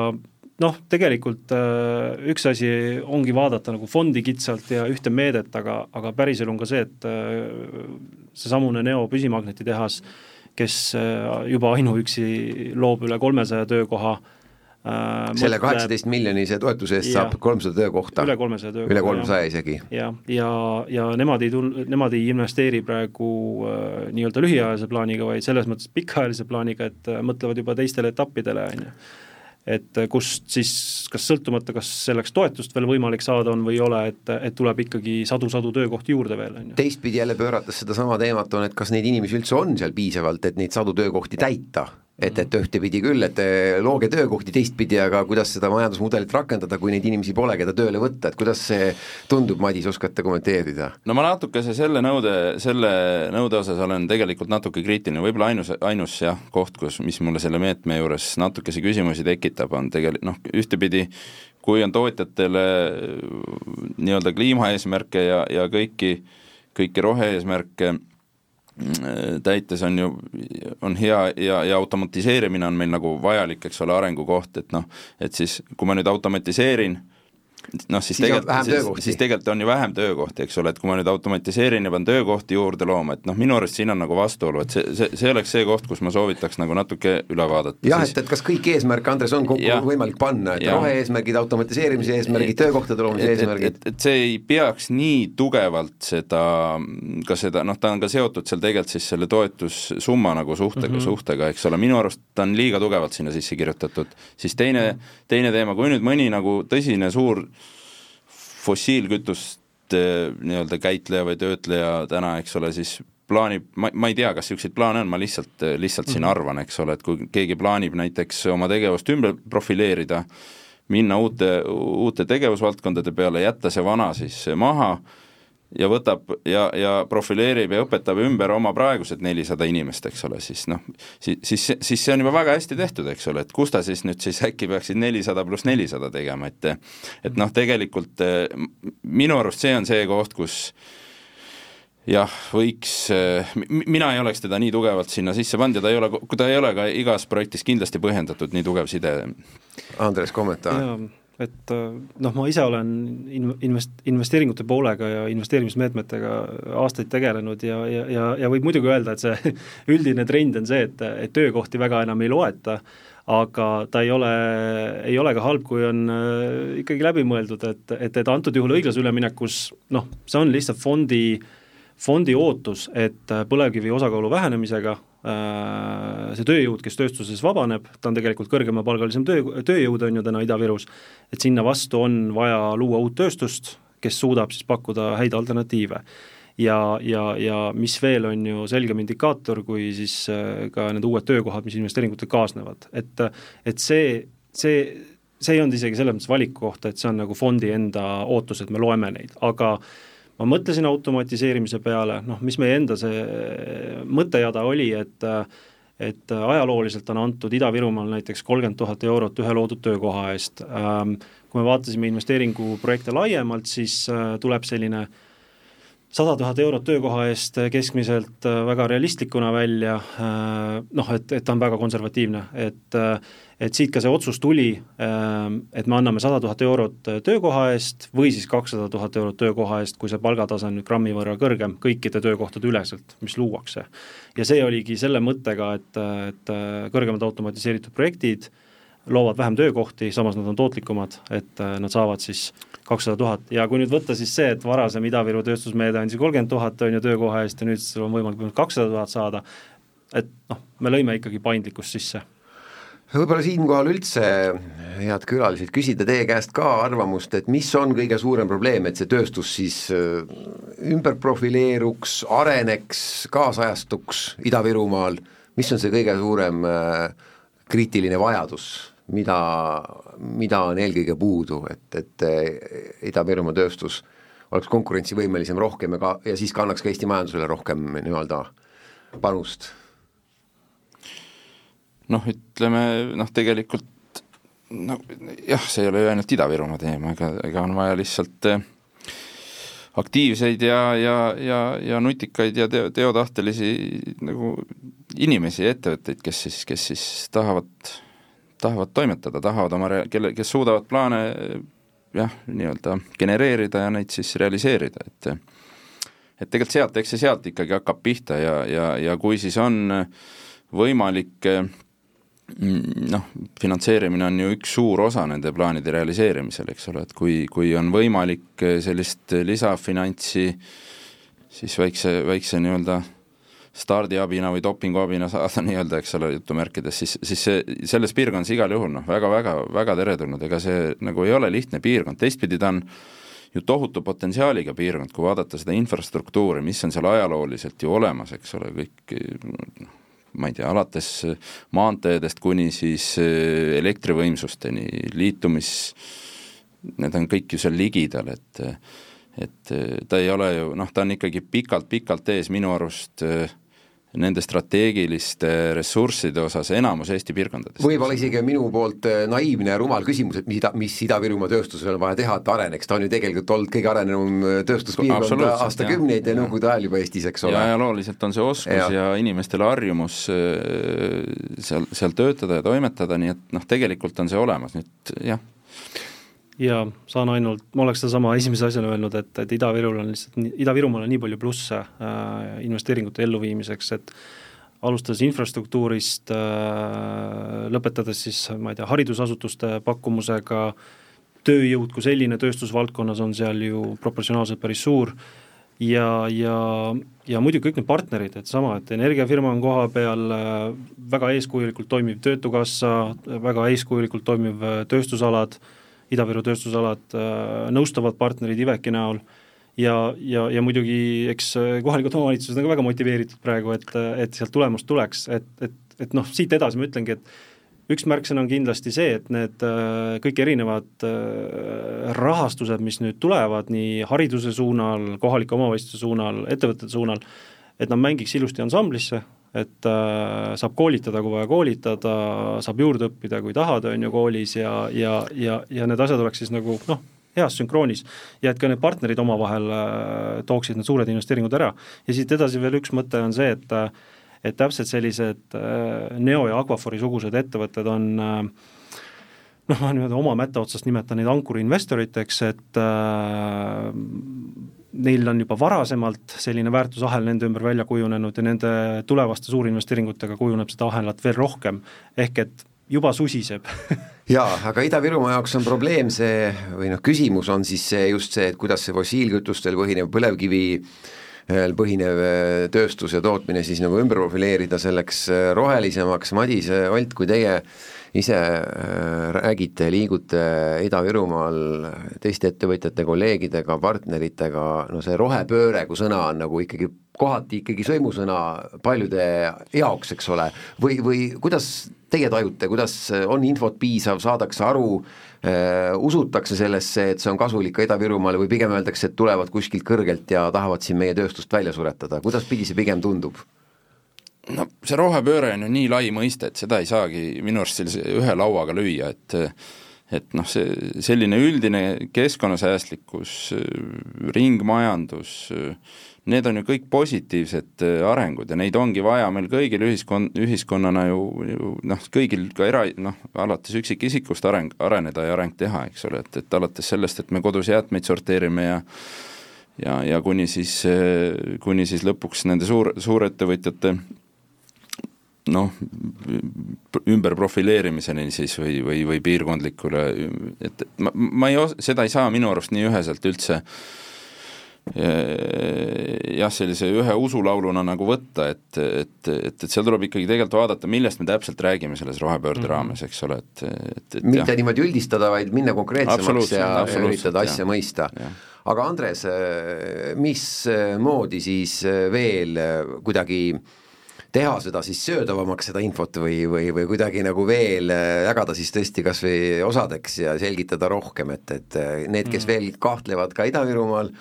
noh, tegelikult äh, üks asi ongi vaadata nagu fondi kitsalt ja ühte meedet, aga, aga päriselu on ka see, et äh, seesamune Neo püsimagnetitehas äh, kes äh, juba ainuüksi loob üle kolmesaja töökoha äh, selle kaheksateist miljonise toetuse eest ja, saab kolmsada töökohta. üle kolmesaja töökoha. üle kolmesaja isegi. jah, ja, ja, ja nemad ei tul-, nemad ei investeeri praegu äh, nii-öelda lühiajalise plaaniga, vaid selles mõttes pikaajalise plaaniga, et äh, mõtlevad juba teistele etappidele, on ju et kust siis, kas sõltumata, kas selleks toetust veel võimalik saada on või ei ole, et, et tuleb ikkagi sadu-sadu töökohti juurde veel, on ju. teistpidi jälle pöörates sedasama teemat on, et kas neid inimesi üldse on seal piisavalt, et neid sadu töökohti täita et, et ühtepidi küll, et eh, looge töökohti, teistpidi aga kuidas seda majandusmudelit rakendada, kui neid inimesi pole, keda tööle võtta, et kuidas see tundub, Madis, oskate kommenteerida? no ma natukese selle nõude, selle nõude osas olen tegelikult natuke kriitiline, võib-olla ainus, ainus jah, koht, kus, mis mulle selle meetme juures natukese küsimusi tekitab, on tegelikult noh, ühtepidi kui on tootjatele nii-öelda kliimaeesmärke ja, ja kõiki, kõiki rohe-eesmärke täites on ju, on hea ja, ja automatiseerimine on meil nagu vajalik, eks ole, arengukoht, et noh, et siis kui ma nüüd automatiseerin noh, siis, siis tegelikult, siis, siis tegelikult on ju vähem töökohti, eks ole, et kui ma nüüd automatiseerin ja pean töökohti juurde looma, et noh, minu arust siin on nagu vastuolu, et see, see, see oleks see koht, kus ma soovitaks nagu natuke üle vaadata. jah, et, et kas kõiki eesmärke, Andres, on kokku võimalik panna, et rohe-eesmärgid, automatiseerimise eesmärgid, töökohtade loomise eesmärgid? et, et see ei peaks nii tugevalt seda, ka seda, noh, ta on ka seotud seal tegelikult siis selle toetussumma nagu suhtega mm, -hmm. suhtega, eks ole, minu arust ta on liiga tugevalt sinna sisse kirjutatud. siis teine, teine teema, kui nüüd mõni nagu tõsine suur fossiilkütuste nii-öelda käitleja või töötleja täna, eks ole, siis plaanib, ma, ma ei tea, kas niisuguseid plaane on, ma lihtsalt, lihtsalt siin -hmm. arvan, eks ole, et kui keegi plaanib näiteks oma tegevust ümber profileerida, minna uute, uute tegevusvaldkondade peale, jätta see vana siis maha, ja võtab ja, ja profileerib ja õpetab ümber oma praegused nelisada inimest, eks ole, siis noh, siis, siis, siis see on juba väga hästi tehtud, eks ole, et kus ta siis nüüd siis äkki peaksid nelisada pluss nelisada tegema, et et noh, tegelikult eh, minu arust see on see koht, kus jah, võiks, eh, mina ei oleks teda nii tugevalt sinna sisse pannud ja ta ei ole, ta ei ole ka igas projektis kindlasti põhjendatud nii tugev side. Andres, kommentaar? Et äh, noh, ma ise olen in-, invest-, investeeringute poolega ja investeerimismeetmetega aastaid tegelenud ja, ja, ja, ja võib muidugi öelda, et see üldine trend on see, et, et töökohti väga enam ei loeta, aga ta ei ole, ei ole ka halb, kui on äh, ikkagi läbi mõeldud, et, et, et antud juhul õiglase üleminekus noh, see on lihtsalt fondi, fondi ootus, et põlevkivi osakaalu vähenemisega Äh, see tööjõud, kes tööstuses vabaneb, ta on tegelikult kõrgemapalgalisem töö, tööjõud, on ju täna Ida-Virus, et sinna vastu on vaja luua uut tööstust, kes suudab siis pakkuda häid alternatiive. ja, ja, ja mis veel, on ju selgem indikaator, kui siis äh, ka need uued töökohad, mis investeeringutega kaasnevad, et et see, see see ei olnud isegi selles mõttes valiku kohta, et see on nagu fondi enda ootus, et me loeme neid, aga ma mõtlesin automatiseerimise peale, noh, mis meie enda see mõttejada oli, et et ajalooliselt on antud Ida-Virumaal näiteks kolmkümmend tuhat eurot ühe loodud töökoha eest. Ähm, kui me vaatasime investeeringuprojekte laiemalt, siis äh, tuleb selline sada tuhat eurot töökoha eest keskmiselt äh, väga realistlikuna välja, äh, noh, et, et ta on väga konservatiivne, et et siit ka see otsus tuli, ähm, et me anname sada tuhat eurot äh, töökoha eest või siis kakssada tuhat eurot töökoha eest, kui see palgatase on nüüd grammi võrra kõrgem kõikide töökohtade üleselt, mis luuakse. ja see oligi selle mõttega, et, et äh, kõrgemad automatiseeritud projektid loovad vähem töökohti, samas nad on tootlikumad, et äh, nad saavad siis kakssada tuhat. Ja kui nüüd võtta siis see, et varasem Ida-Viru tööstusmeede andis kolmkümmend tuhat, on ju, töökoha eest ja nüüd sul on võimalik kakssada tuhat saada, et noh, me lõime ikkagi paindlikkust sisse. Võib-olla siinkohal üldse, head külalised, küsida teie käest ka arvamust, et mis on kõige suurem probleem, et see tööstus siis äh, ümber profileeruks, areneks, kaasajastuks Ida-Virumaal, mis on see kõige suurem äh, kriitiline vajadus, mida, mida on eelkõige puudu, et, et äh, Ida-Virumaa tööstus oleks konkurentsivõimelisem rohkem ja ka, ja siis ka annaks ka Eesti majandusele rohkem nii-öelda panust. Noh, ütleme noh, tegelikult no jah, see ei ole ju ainult Ida-Virumaa teema, ega, ega on vaja lihtsalt eh, aktiivseid ja, ja, ja, ja nutikaid ja teo, teotahtelisi nagu inimesi ja ettevõtteid, kes siis, kes siis tahavad, tahavad toimetada, tahavad oma rea-, kelle, kes suudavad plaane jah, nii-öelda genereerida ja neid siis realiseerida, et et tegelikult sealt, eks see sealt ikkagi hakkab pihta ja, ja, ja kui siis on võimalik Mm, noh, finantseerimine on ju üks suur osa nende plaanide realiseerimisel, eks ole, et kui, kui on võimalik sellist lisafinantsi siis väikse, väikse nii-öelda stardiabina või dopinguabina saada nii-öelda, eks ole, jutumärkides, siis, siis see, selles piirkonnas igal juhul noh, väga-väga, väga teretulnud, ega see nagu ei ole lihtne piirkond, teistpidi ta on ju tohutu potentsiaaliga piirkond, kui vaadata seda infrastruktuuri, mis on seal ajalooliselt ju olemas, eks ole, kõik noh, ma ei tea, alates maanteedest kuni siis eh, elektrivõimsusteni, liitumis, need on kõik ju seal ligidal, et et ta ei ole ju noh, ta on ikkagi pikalt-pikalt ees minu arust äh, nende strateegiliste ressursside osas enamus Eesti piirkondades. võib-olla isegi minu poolt äh, naiivne ja rumal küsimus, et mida, mis Ida-Virumaa tööstusel on vaja teha, et areneks, ta on ju tegelikult olnud kõige arenenum äh, tööstuspiirkond aastakümneid ja nõukogude ajal juba Eestis, eks ole. ja ajalooliselt on see oskus ja, ja inimestele harjumus äh, seal, seal töötada ja toimetada, nii et noh, tegelikult on see olemas, nüüd jah ja saan ainult, ma oleks sedasama esimese asjana öelnud, et, et Ida-Virul on lihtsalt, Ida-Virumaal on nii palju plusse äh, investeeringute elluviimiseks, et alustades infrastruktuurist äh,, lõpetades siis ma ei tea, haridusasutuste pakkumusega, tööjõud kui selline tööstusvaldkonnas on seal ju proportsionaalselt päris suur ja, ja, ja muidugi kõik need partnerid, et sama, et energiafirma on koha peal, äh, väga eeskujulikult toimiv Töötukassa, väga eeskujulikult toimiv äh, tööstusalad äh,, Ida-Viru tööstusalad, äh, nõustavad partnerid Iveki näol ja, ja, ja muidugi eks äh, kohalikud omavalitsused on ka väga motiveeritud praegu, et, et sealt tulemust tuleks, et, et, et noh, siit edasi ma ütlengi, et üks märksõna on kindlasti see, et need äh, kõik erinevad rahastused, mis nüüd tulevad nii hariduse suunal, kohalike omavalitsuste suunal, ettevõtete suunal, et nad mängiks ilusti ansamblisse, et äh, saab koolitada, kui vaja koolitada, saab juurde õppida, kui tahad, on ju, koolis ja, ja, ja, ja need asjad oleks siis nagu noh, heas sünkroonis ja et ka need partnerid omavahel äh, tooksid need suured investeeringud ära. ja siit edasi veel üks mõte on see, et äh, et täpselt sellised äh, Neo ja Aquafori sugused ettevõtted on noh, ma niimoodi oma mätta otsast nimetan neid ankuriinvestoriteks, et äh, neil on juba varasemalt selline väärtusahel nende ümber välja kujunenud ja nende tulevaste suurinvesteeringutega kujuneb seda ahelat veel rohkem, ehk et juba susiseb. Jaa, aga Ida-Virumaa jaoks on probleem see, või noh, küsimus on siis see just see, et kuidas see fossiilkütustel põhinev põlevkivi põhinev äh, tööstus ja tootmine siis nagu ümber profileerida selleks äh, rohelisemaks, Madis Olt, kui teie ise äh, räägite, liigute Ida-Virumaal teiste ettevõtjate, kolleegidega, partneritega, no see rohepööre kui sõna on nagu ikkagi kohati ikkagi sõimusõna paljude jaoks, eks ole, või, või kuidas teie tajute, kuidas on infot piisav, saadakse aru äh,, usutakse sellesse, et see on kasulik ka Ida-Virumaale või pigem öeldakse, et tulevad kuskilt kõrgelt ja tahavad siin meie tööstust välja suretada, kuidas pidi see pigem tundub? no see rohepööre on ju nii lai mõiste, et seda ei saagi minu arust sellise ühe lauaga lüüa, et et noh, see selline üldine keskkonnasäästlikkus, ringmajandus, need on ju kõik positiivsed arengud ja neid ongi vaja meil kõigil ühiskond, ühiskonnana ju, ju noh, kõigil ka era-, noh, alates üksikisikust areng, areneda ja areng teha, eks ole, et, et alates sellest, et me kodus jäätmeid sorteerime ja ja, ja kuni siis, kuni siis lõpuks nende suur, suurettevõtjate noh, ümberprofileerimiseni siis või, või, või piirkondlikule, et ma, ma ei os-, seda ei saa minu arust nii üheselt üldse eh, jah, sellise ühe usulauluna nagu võtta, et, et, et, et seal tuleb ikkagi tegelikult vaadata, millest me täpselt räägime selles rohepöörde -hmm. raames, eks ole, et, et, et mitte jah. niimoodi üldistada, vaid minna konkreetsemaks ja üritada asja jah. mõista. aga Andres, mismoodi siis veel kuidagi äh, teha seda siis söödavamaks, seda infot või, või, või kuidagi nagu veel äh, jagada siis tõesti kas või osadeks ja selgitada rohkem, et, et äh, need, kes mm. veel kahtlevad ka Ida-Virumaal,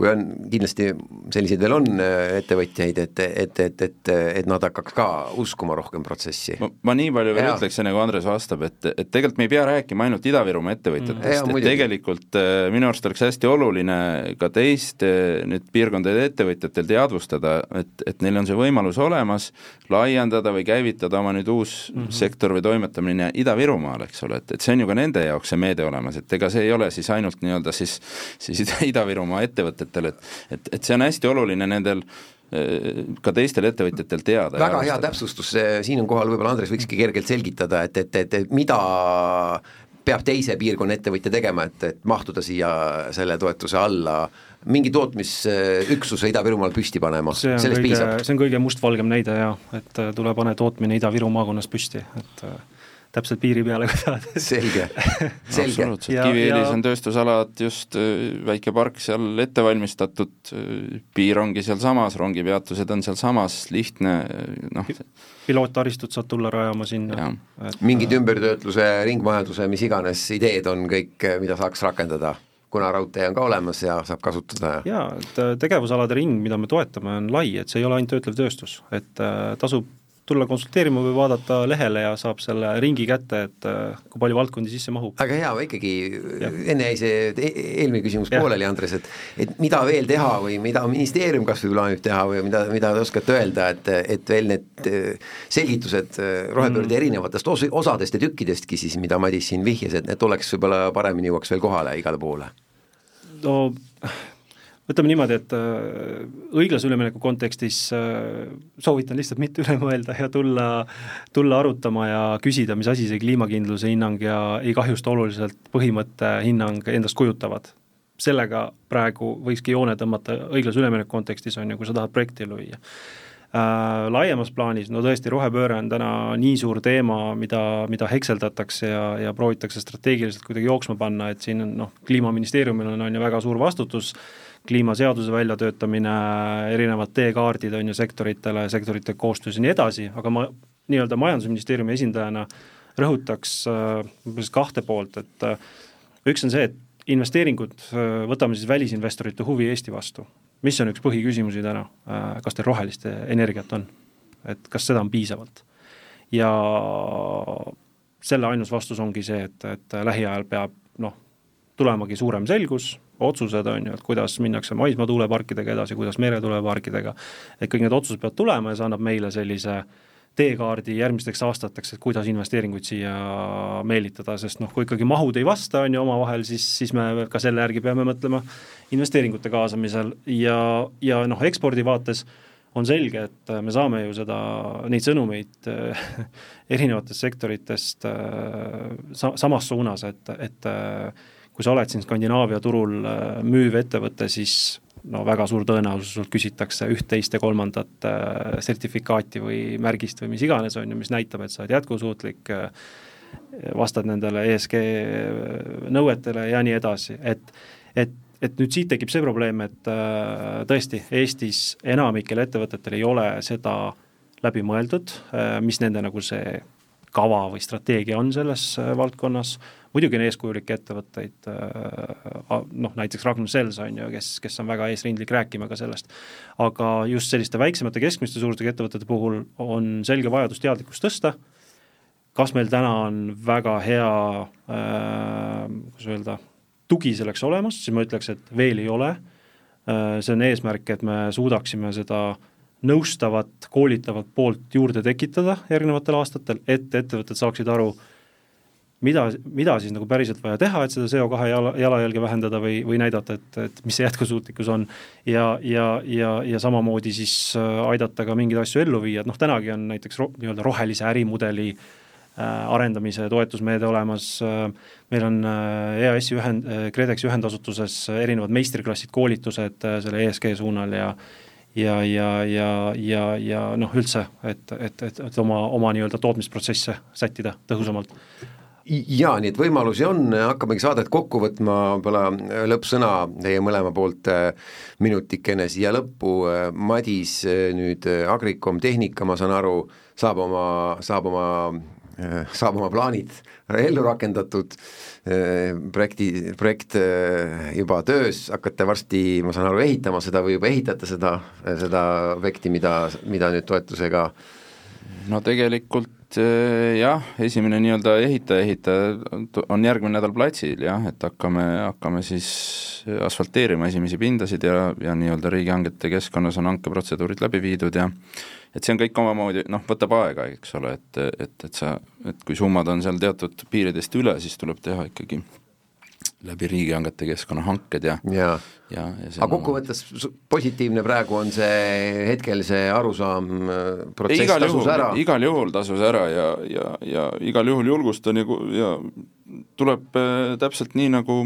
kui on, kindlasti selliseid veel on äh, ettevõtjaid, et, et, et, et, et nad hakkaks ka uskuma rohkem protsessi. ma nii palju veel ütleks, enne kui Andres vastab, et, et tegelikult me ei pea rääkima ainult Ida-Virumaa ettevõtjatest mm., et tegelikult äh, minu arust oleks hästi oluline ka teiste nüüd piirkondade ettevõtjatel teadvustada, et, et neil on see võimalus olemas, laiendada või käivitada oma nüüd uus mm -hmm. sektor või toimetamine Ida-Virumaal, eks ole, et, et see on ju ka nende jaoks see meede olemas, et ega see ei ole siis ainult nii-öelda siis, siis Ida-Virumaa ettevõtted, ettevõtjatel, et et, et see on hästi oluline nendel eh, ka teistel ettevõtjatel teada. väga hea täpsustus, siin on kohal võib-olla Andres võikski kergelt selgitada, et, et, et, et mida peab teise piirkonna ettevõtja tegema, et, et mahtuda siia selle toetuse alla, mingi tootmisüksuse Ida-Virumaal püsti panema, sellest kõige, piisab? see on kõige mustvalgem näide jaa, et tule pane tootmine Ida-Viru maakonnas püsti, et täpselt piiri peale ka saada. selge, selge. Kiviõlis on tööstusalad, just äh, väike park seal ette valmistatud, äh, piir ongi sealsamas, rongipeatused on sealsamas, lihtne noh. piloottaristut saad tulla rajama sinna. mingid ümbertöötluse, ringmajanduse, mis iganes ideed on kõik, mida saaks rakendada kuna raudtee on ka olemas ja saab kasutada. jaa, et tegevusalade ring, mida me toetame, on lai, et see ei ole ainult töötlev tööstus, et äh, tasub tulla konsulteerima või vaadata lehele ja saab selle ringi kätte, et äh, kui palju valdkondi sisse mahub. aga hea, ma ikkagi, enne jäi see e-, eelmine küsimus ja. pooleli, Andres, et et mida veel teha või mida ministeerium kas või plaanib teha või mida, mida te oskate öelda, et, et veel need äh, selgitused äh, rohepöörde mm. erinevatest os-, osadest ja tükkidestki siis, mida Madis siin vihjas, et need oleks võib-olla paremini jõuaks veel kohale igale poole? no ütleme niimoodi, et äh, õiglase ülemineku kontekstis äh, soovitan lihtsalt mitte üle mõelda ja tulla, tulla arutama ja küsida, mis asi see kliimakindluse hinnang ja ei kahjusta oluliselt põhimõtte hinnang endast kujutavad. sellega praegu võikski joone tõmmata õiglase ülemineku kontekstis, on ju, kui sa tahad projekti ellu viia äh,. Laiemas plaanis, no tõesti, rohepööre on täna nii suur teema, mida, mida hekseldatakse ja, ja proovitakse strateegiliselt kuidagi jooksma panna, et siin on noh, kliimaministeeriumil on, on ju väga suur vastutus äh, kliimaseaduse väljatöötamine, erinevad teekaardid on ju sektoritele, sektorite koostöös ja nii edasi, aga ma nii-öelda Majandusministeeriumi esindajana rõhutaks umbes äh, kahte poolt, et äh, üks on see, et investeeringud, äh, võtame siis välisinvestorite huvi Eesti vastu. mis on üks põhiküsimusi täna, kas teil rohelist energiat on? et kas seda on piisavalt? ja selle ainus vastus ongi see, et, et lähiajal peab noh, tulemagi suurem selgus, otsused, on ju, et kuidas minnakse maismaa tuuleparkidega edasi, kuidas meretuuleparkidega, et kõik need otsused peavad tulema ja see annab meile sellise teekaardi järgmisteks aastateks, et kuidas investeeringuid siia meelitada, sest noh, kui ikkagi mahud ei vasta, on ju, omavahel, siis, siis me ka selle järgi peame mõtlema investeeringute kaasamisel ja, ja noh, ekspordi vaates on selge, et me saame ju seda, neid sõnumeid erinevatest sektoritest sa-, samas suunas, et, et kui sa oled siin Skandinaavia turul äh, müüv ettevõte, siis no väga suur tõenäosus sult küsitakse üht, teist ja kolmandat äh, sertifikaati või märgist või mis iganes, on ju, mis näitab, et sa oled jätkusuutlik, äh, vastad nendele ESG nõuetele ja nii edasi, et et, et nüüd siit tekib see probleem, et tõesti, Eestis enamikel ettevõtetel ei ole seda läbi mõeldud, mis nende nagu see kava või strateegia on selles valdkonnas, muidugi on eeskujulikke ettevõtteid, noh näiteks Ragnar Sells on ju, kes, kes on väga eesrindlik rääkima ka sellest, aga just selliste väiksemate keskmiste suurusega ettevõtete puhul on selge vajadus teadlikkust tõsta, kas meil täna on väga hea äh,, kuidas öelda, tugi selleks olemas, siis ma ütleks, et veel ei ole. Äh,, see on eesmärk, et me suudaksime seda nõustavat, koolitavat poolt juurde tekitada järgnevatel aastatel, et ettevõtted saaksid aru, mida, mida siis nagu päriselt vaja teha, et seda CO2 jala, jalajälge vähendada või, või näidata, et, et mis see jätkusuutlikkus on. ja, ja, ja, ja samamoodi siis äh, aidata ka mingeid asju ellu viia, et noh, tänagi on näiteks ro, nii-öelda rohelise ärimudeli äh, arendamise toetusmeede olemas äh,, meil on äh, EAS-i ühend, KredExi ühendasutuses erinevad meistriklassid, koolitused äh, selle ESG suunal ja ja, ja, ja, ja, ja noh, üldse, et, et, et, et oma, oma nii-öelda tootmisprotsesse sättida tõhusamalt jaa, et võimalusi on, hakkamegi saadet kokku võtma, võib-olla lõppsõna teie mõlema poolt äh, minutikene siia lõppu, äh, Madis äh, nüüd Agricom Tehnika, ma saan aru, saab oma, saab oma, saab oma plaanid ellu rakendatud, projekti, projekt juba töös, hakkate varsti, ma saan aru, ehitama seda või juba ehitate seda, seda objekti, mida, mida nüüd toetusega no tegelikult et eh, jah, esimene nii-öelda ehitaja, ehitaja on järgmine nädal platsil jah, et hakkame, hakkame siis asfalteerima esimesi pindasid ja, ja nii-öelda riigihangete keskkonnas on hankeprotseduurid läbi viidud ja et see on kõik omamoodi, noh, võtab aega, eks ole, et, et, et sa, et kui summad on seal teatud piiridest üle, siis tuleb teha ikkagi läbi riigihangete keskkonna hanked ja ja, ja, ja aga kokkuvõttes positiivne praegu on see hetkel see arusaam, äh, protsess igal tasus juhul, ära? igal juhul tasus ära ja, ja, ja igal juhul julgustan ja, ja tuleb äh, täpselt nii, nagu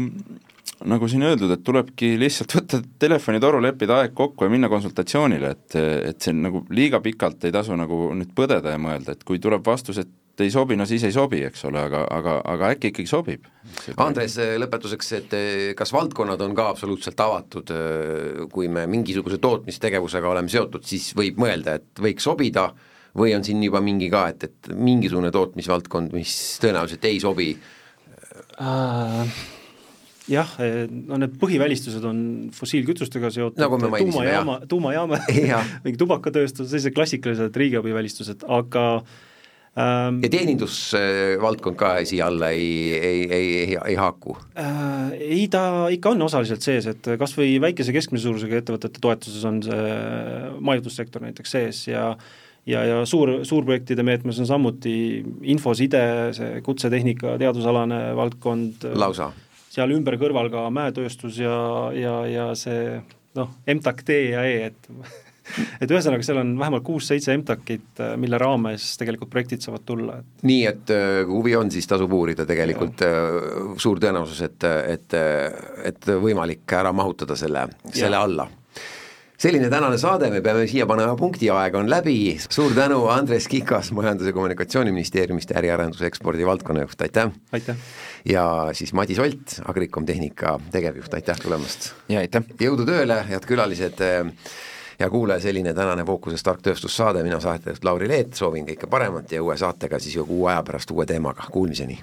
nagu siin öeldud, et tulebki lihtsalt võtta telefonitoru, leppida aeg kokku ja minna konsultatsioonile, et, et see nagu liiga pikalt ei tasu nagu nüüd põdeda ja mõelda, et kui tuleb vastus, et ei sobi, no siis ei sobi, eks ole, aga, aga, aga äkki ikkagi sobib. Andres, lõpetuseks, et eh, kas valdkonnad on ka absoluutselt avatud, eh, kui me mingisuguse tootmistegevusega oleme seotud, siis võib mõelda, et võiks sobida, või on siin juba mingi ka, et, et mingisugune tootmisvaldkond, mis tõenäoliselt ei sobi äh,? jah, eh, no need põhivälistused on fossiilkütustega seotud nagu tuumajaama, tuumajaama mingi tubakatööstus, sellised klassikalised riigiabivälistused, aga äh, ähm,. ja teenindusvaldkond ka siia alla ei, ei, ei, ei, ei haaku äh,? Ei, ta ikka on osaliselt sees, et kas või väikese keskmise suurusega ettevõtete toetuses on see majutussektor näiteks sees ja ja, ja suur, suurprojektide meetmes on samuti infoside, see kutsetehnika teadusalane valdkond. lausa? seal ümber kõrval ka mäetööstus ja, ja, ja see noh, MTAK D ja E, et et ühesõnaga, seal on vähemalt kuus-seitse MTAK-it, äh, mille raames tegelikult projektid saavad tulla, et nii, et äh, kui huvi on, siis tasub uurida tegelikult, äh, suur tõenäosus, et, et, et võimalik ära mahutada selle, selle alla selline tänane saade, me peame siia panema punkti, aeg on läbi, suur tänu, Andres Kikas Majandus- ja Kommunikatsiooniministeeriumist, äriarenduse ekspordi valdkonnajuht, aitäh! aitäh! ja siis Madis Olt, Agricom Tehnika tegevjuht, aitäh tulemast! ja aitäh! jõudu tööle, head külalised ja kuulaja, selline tänane Fookuses tark tööstussaade, mina saatejuht Lauri Leet, soovin kõike paremat ja uue saatega siis ju kuu aja pärast uue teemaga, kuulmiseni!